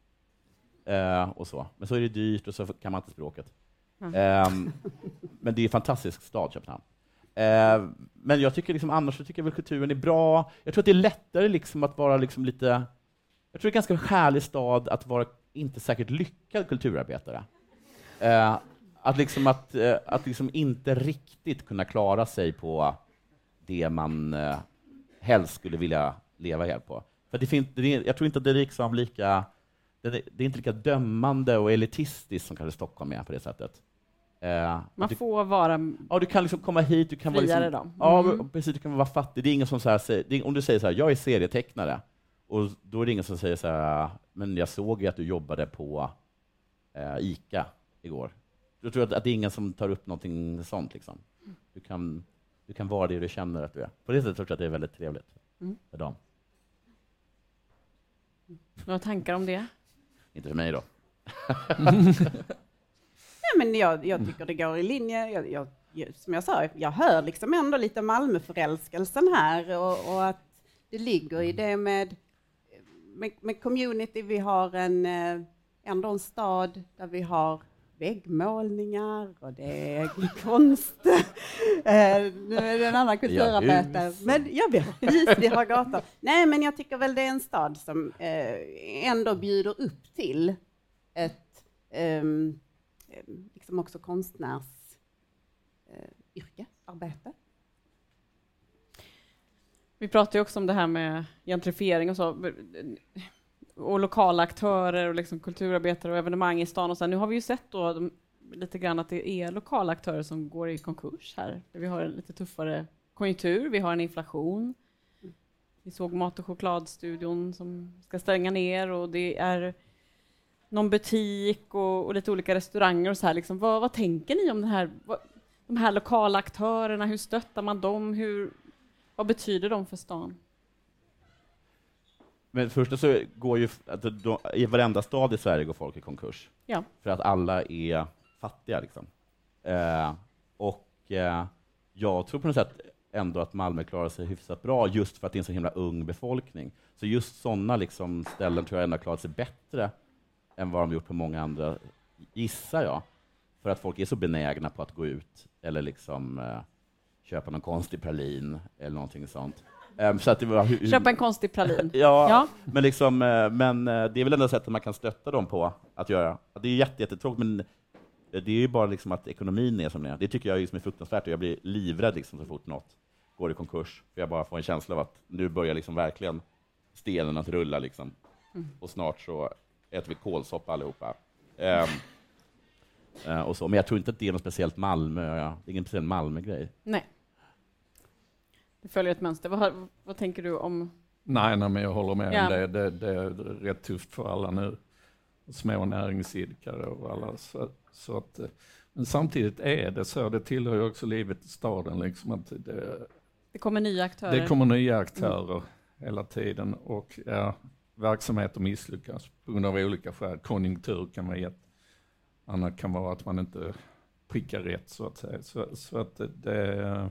och så. men så är det dyrt och så kan man inte språket. Mm. men det är en fantastisk stad, Köpenhamn. Eh, men jag tycker liksom, annars så tycker jag väl kulturen är bra. Jag tror att det är lättare liksom att vara liksom lite... Jag tror det är en ganska härlig stad att vara inte säkert lyckad kulturarbetare. Eh, att liksom, att, eh, att liksom inte riktigt kunna klara sig på det man eh, helst skulle vilja leva helt på. För det finns, det är, jag tror inte att det är liksom lika, det är, det är inte lika dömande och elitistiskt som kanske Stockholm är på det sättet.
Eh, Man du, får vara
Ja, du kan liksom komma hit, du kan
friare
vara liksom,
då.
Mm. Ja, precis, du kan vara fattig. Det är ingen som så här, säger, om du säger så här, jag är serietecknare, och då är det ingen som säger så här, men jag såg ju att du jobbade på eh, ICA igår. Jag tror att, att det är ingen som tar upp någonting sånt. Liksom. Du, kan, du kan vara det du känner att du är. På det sättet tror jag att det är väldigt trevligt mm. för dem.
Några tankar om det?
Inte för mig då.
men jag, jag tycker det går i linje. Jag, jag, som jag sa, jag hör liksom ändå lite Malmöförälskelsen här och, och, att det ligger i det med, med, med community. Vi har en, eh, ändå en stad där vi har väggmålningar och det är konst. Eh, nu är det en annan kulturarbetare. Men ja, vi har hus, vi har gator. Nej, men jag tycker väl det är en stad som eh, ändå bjuder upp till ett um, liksom också konstnärsyrke, eh, arbete.
Vi pratar ju också om det här med gentrifiering och så, och lokala aktörer och liksom kulturarbetare och evenemang i stan och så. Nu har vi ju sett då de, lite grann att det är lokala aktörer som går i konkurs här. Vi har en lite tuffare konjunktur, vi har en inflation. Vi såg Mat och chokladstudion som ska stänga ner och det är någon butik och, och, lite olika restauranger och så här. Liksom, vad, vad tänker ni om det här, vad, de här lokala aktörerna? Hur stöttar man dem? Hur, vad betyder de för stan?
Men först så går ju, alltså, då, i varenda stad i Sverige går folk i konkurs.
Ja.
För att alla är fattiga. Liksom. Eh, och eh, jag tror på något sätt ändå att Malmö klarar sig hyfsat bra, just för att det är en så himla ung befolkning. Så just sådana liksom, ställen tror jag ändå har klarat sig bättre än vad de gjort på många andra, gissar jag. För att folk är så benägna på att gå ut eller liksom eh, köpa någon konstig pralin eller någonting sånt. Um, så att det var, hur,
Köpa en konstig pralin.
ja, ja, men, liksom, uh, men uh, det är väl enda sättet man kan stötta dem på att göra. Det är jättetråkigt, men det är ju bara liksom att ekonomin är som den är. Det tycker jag är, är fruktansvärt och jag blir livrädd liksom, så fort något går i konkurs. För jag bara får en känsla av att nu börjar liksom verkligen stenen att rulla. Liksom. Mm. Och snart så äter vi kålsoppa allihopa. Um, uh, och så. Men jag tror inte att det är något speciellt Malmö, ja. det är ingen speciell Malmö-grej.
Nej. Det följer ett mönster. Vad, vad tänker du om...
Nej, nej, men jag håller med
Ja.
om det. det. Det är rätt tufft för alla nu. Små näringsidkare och alla. Så, så att, eh, men samtidigt är det så, det tillhör ju också livet i staden, liksom att det,
Det kommer nya aktörer.
det kommer nya aktörer hela tiden och ja, verksamheter misslyckas på grund av olika skäl. Konjunktur kan vara ett, annat kan vara att man inte prickar rätt så att säga. Så, så att det,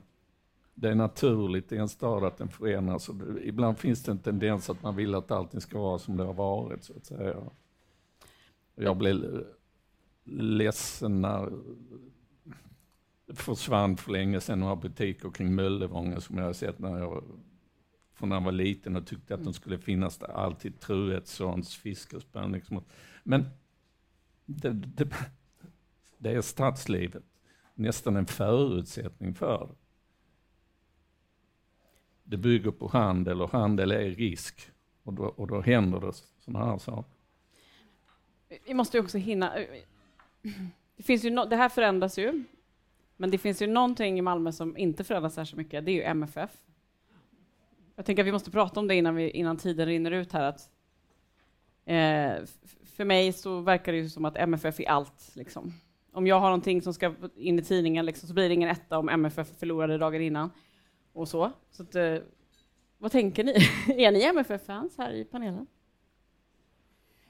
det, är naturligt i en stad att den förändras. Och ibland finns det en tendens att man vill att allting ska vara som det har varit så att säga. Jag blev ledsen när det försvann för länge sedan några butiker kring Möllevången som jag har sett när jag, från när han var liten och tyckte att de skulle finnas där alltid. Truedssons, Fiskespön liksom. Men det, det, det är stadslivet nästan en förutsättning för det. Det bygger på handel och handel är risk. Och då, och då händer det sådana här saker.
Vi måste ju också hinna... Eh, det, finns ju no... det här förändras ju, men det finns ju någonting i Malmö som inte förändras särskilt mycket, det är ju MFF. Jag tänker att vi måste prata om det innan, vi, innan tiden rinner ut här. Att, eh, för mig så verkar det ju som att MFF är allt. Liksom. Om jag har någonting som ska in i tidningen liksom, så blir det ingen etta om MFF förlorade dagen innan. Och så. så att, eh, vad tänker ni? är ni MFF-fans här i panelen?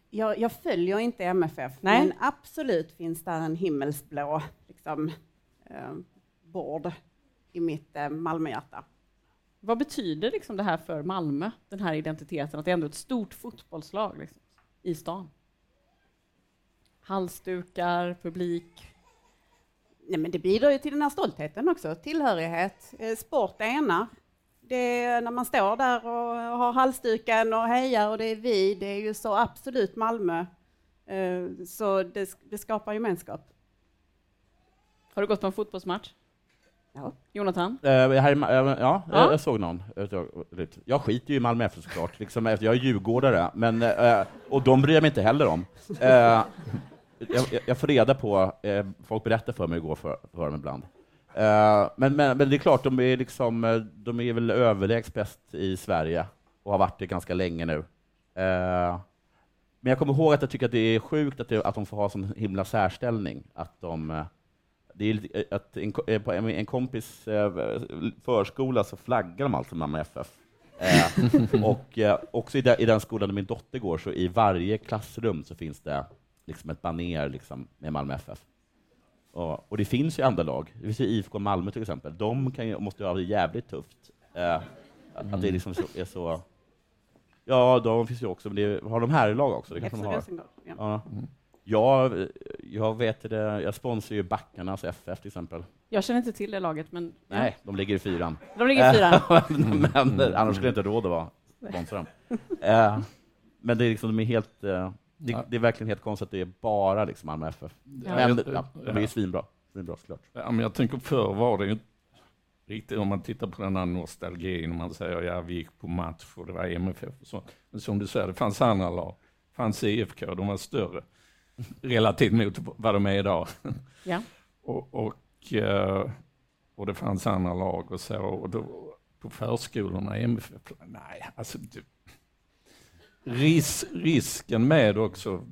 Jag, jag följer inte MFF,
Nej.
men absolut finns där en himmelsblå liksom, eh, bord i mitt eh, Malmöhjärta.
Vad betyder liksom det här för Malmö, den här identiteten, att det är ändå ett stort fotbollslag liksom, i stan? Halsdukar, publik.
Nej, men det bidrar ju till den här stoltheten också, tillhörighet. Eh, sport är ena. Det är när man står där och har halsduken och hejar och det är vi, det är ju så absolut Malmö. Eh, så det, det skapar gemenskap.
Har du gått på en fotbollsmatch?
Ja.
Jonathan?
Eh, här, eh, ja,
Ja.
Jag, jag såg någon. Jag, skiter ju i Malmö FF såklart, liksom, jag är djurgårdare, men, eh, och de bryr jag mig inte heller om. Jag, jag- får reda på, folk berättar för mig igår för, för dem ibland. Men, men, men det är klart, de är, liksom, de är väl överlägset bäst i Sverige, och har varit det ganska länge nu. Men jag kommer ihåg att jag tycker att det är sjukt att, det, att de får ha sån himla särställning, att de det är lite- eh, att en, eh, på en kompis eh, förskola så flaggar de alltså Malmö FF. Och också i den, i den skolan där min dotter går, så i varje klassrum så finns det liksom ett baner liksom, med Malmö FF. Och, och det finns ju andra lag, det finns ju IFK Malmö till exempel, de ju, måste ju ha det jävligt tufft. Eh, att, att det liksom så, är så... Ja, de finns ju också, men det, har de här lag också? Det kanske de har.
Ja.
Ja. Jag, jag vet det, jag sponsrar ju Backarnas FF till exempel.
Jag känner inte till det laget, men
Nej, de ligger i fyran.
de ligger i fyran.
men annars skulle jag inte råd att vara sponsra dem. Eh, men det är, liksom, de är helt, eh, det,
Ja.
det är verkligen helt konstigt att det är bara liksom Malmö FF.
Ja.
Men ja, de är ju svinbra. Svinbra såklart.
Ja, men jag tänker förr var det ju inte riktigt, om man tittar på den här nostalgin, och man säger ja vi gick på match och det var MFF och så. Men som du säger, det fanns andra lag. Det fanns IFK, de var större relativt mot vad de är idag.
Ja.
Och, och, eh, och det fanns andra lag och så. Och då, på förskolorna, MFF, nej alltså. Du, ris, risken med också,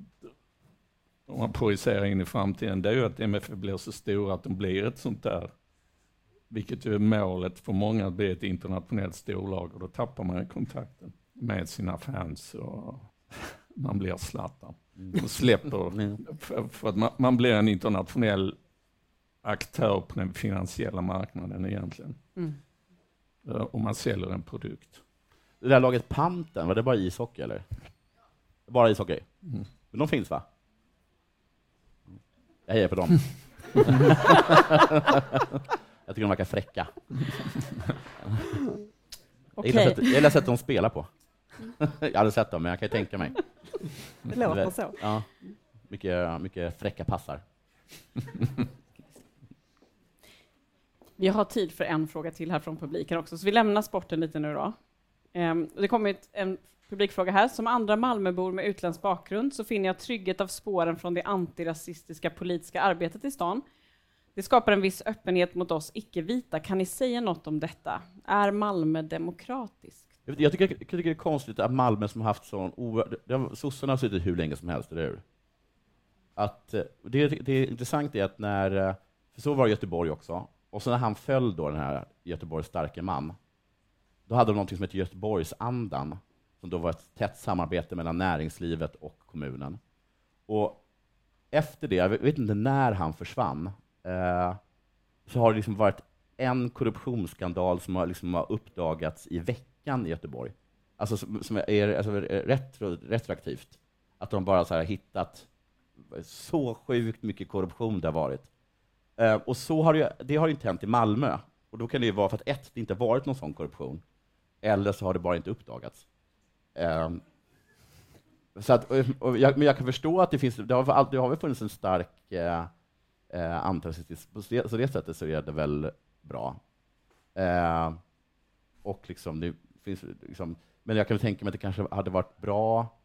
om man projicerar in i framtiden, det är ju att MFF blir så stora att de blir ett sånt där, vilket ju är målet för många, att bli ett internationellt storlag och då tappar man kontakten med sina fans och man blir Zlatan. Och släpper, för, för att man, man blir en internationell aktör på den finansiella marknaden egentligen.
Mm.
Eh, Och man säljer en produkt.
Det där laget Panten, var det bara ishockey eller? Bara ishockey?
Mm.
Men de finns va? Jag hejar på dem. jag tycker de verkar fräcka. Sättet- Jag gillar sättet de spelar på. jag har aldrig sett dem, men jag kan ju tänka mig.
Det låter så.
Ja, mycket, mycket fräcka passar.
Vi har tid för en fråga till här från publiken också, så vi lämnar sporten lite nu då. Um, det kommer en publikfråga här. Som andra Malmöbor med utländsk bakgrund så finner jag trygghet av spåren från det antirasistiska politiska arbetet i stan. Det skapar en viss öppenhet mot oss icke-vita. Kan ni säga något om detta? Är Malmö demokratiskt?
Jag tycker, jag tycker det är konstigt att Malmö som har haft sån oerhörd... Sossarna har suttit hur länge som helst, eller hur? Att, eh, det, det är intressant är att när... Eh, för så var det i Göteborg också. Och så när han föll, då, den här Göteborgs starke man, då hade de något som hette Göteborgsandan, som då var ett tätt samarbete mellan näringslivet och kommunen. Och efter det, jag vet inte när han försvann, eh, så har det liksom varit en korruptionsskandal som har, liksom har uppdagats i veckan i Göteborg. Alltså som, som är alltså, retro, retroaktivt. Att de bara så här, hittat så sjukt mycket korruption det har varit. Eh, och så har det, det har inte hänt i Malmö. Och då kan det ju vara för att ett, det inte varit någon sån korruption, eller så har det bara inte uppdagats. Eh, så att, och jag, men jag kan förstå att det finns, det har, det har väl funnits en stark eh, eh, antirasistisk, på det, så det sättet så är det väl bra. Eh, och liksom, det finns, liksom, men jag kan tänka mig att det kanske hade varit bra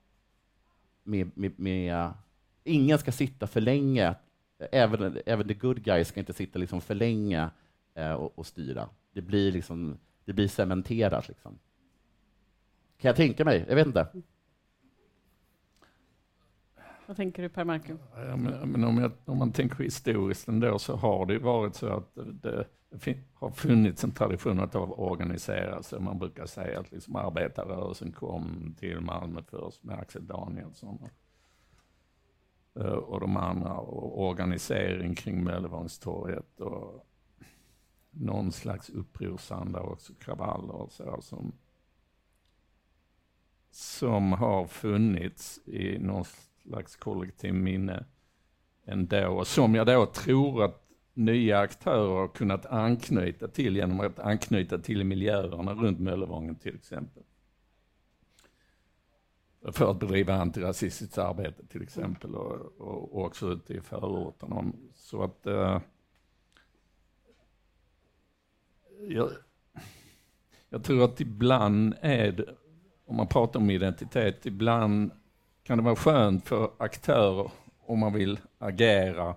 med, med, med ingen ska sitta för länge, även, även the good guys ska inte sitta liksom för länge eh, och, och, styra. Det blir, liksom, det blir cementerat. Liksom. Kan jag tänka mig? Jag vet inte.
Vad tänker du Per Markum?
Ja, men, men om, jag, om, man tänker historiskt ändå så har det varit så att det, det har funnits en tradition att organisera sig. Man brukar säga att liksom arbetarrörelsen kom till Malmö först med Axel Danielsson och eh, de andra och organisering kring Möllevångstorget och någon slags upprorsanda också, kravaller och så som, som har funnits i någon slags kollektiv minne ändå. Och som jag då tror att nya aktörer har kunnat anknyta till genom att anknyta till miljöerna runt Möllevången till exempel. För att bedriva antirasistiskt arbete till exempel och, och, och också ute i förorterna. Så att uh, jag, jag tror att ibland är det, om man pratar om identitet, ibland kan det vara skönt för aktörer om man vill agera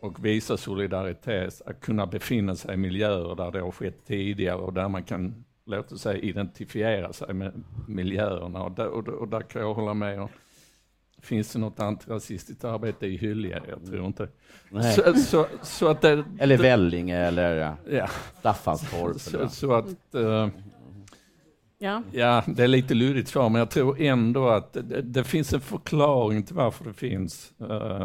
och visa solidaritet, att kunna befinna sig i miljöer där det har skett tidigare och där man kan, låt oss säga, identifiera sig med miljöerna. Och där, och, och där kan jag hålla med om. Finns det något antirasistiskt arbete i Hyllie? Jag tror inte.
Så,
så, så, att det,
eller Vellinge eller ja. Staffanstorp.
Så, så, att, uh,
Ja.
ja, det är lite luddigt svar, men jag tror ändå att det, det finns en förklaring till varför det finns uh,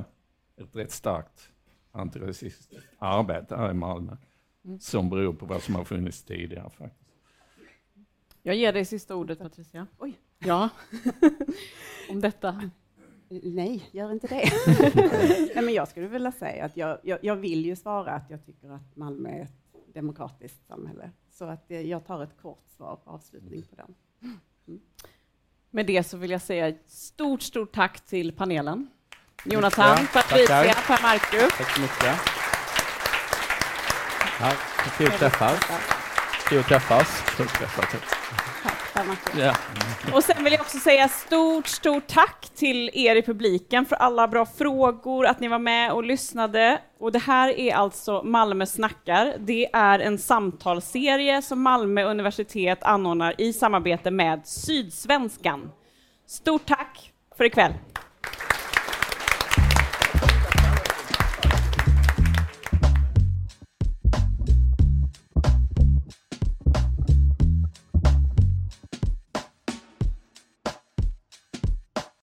ett rätt starkt antirasistiskt arbete här i Malmö, mm. som beror på vad som har funnits tidigare. faktiskt.
Jag ger dig sista ordet, Patricia.
Oj.
Ja, om detta.
Nej, gör inte det. Nej, men jag skulle vilja säga att jag, jag, jag, vill ju svara att jag tycker att Malmö är ett demokratiskt samhälle. Så att jag tar ett kort svar på avslutning på den. Mm.
Med det så vill jag säga ett stort, stort tack till panelen. Jonathan, Patricia, Per Marcus.
Tack så mycket. Ja, kul att träffas. Kul att träffas. Kul att träffas.
Ja. Och sen vill jag också säga stort, stort tack till er i publiken för alla bra frågor, att ni var med och lyssnade. Och det här är alltså Malmö snackar. Det är en samtalsserie som Malmö universitet anordnar i samarbete med Sydsvenskan. Stort tack för ikväll.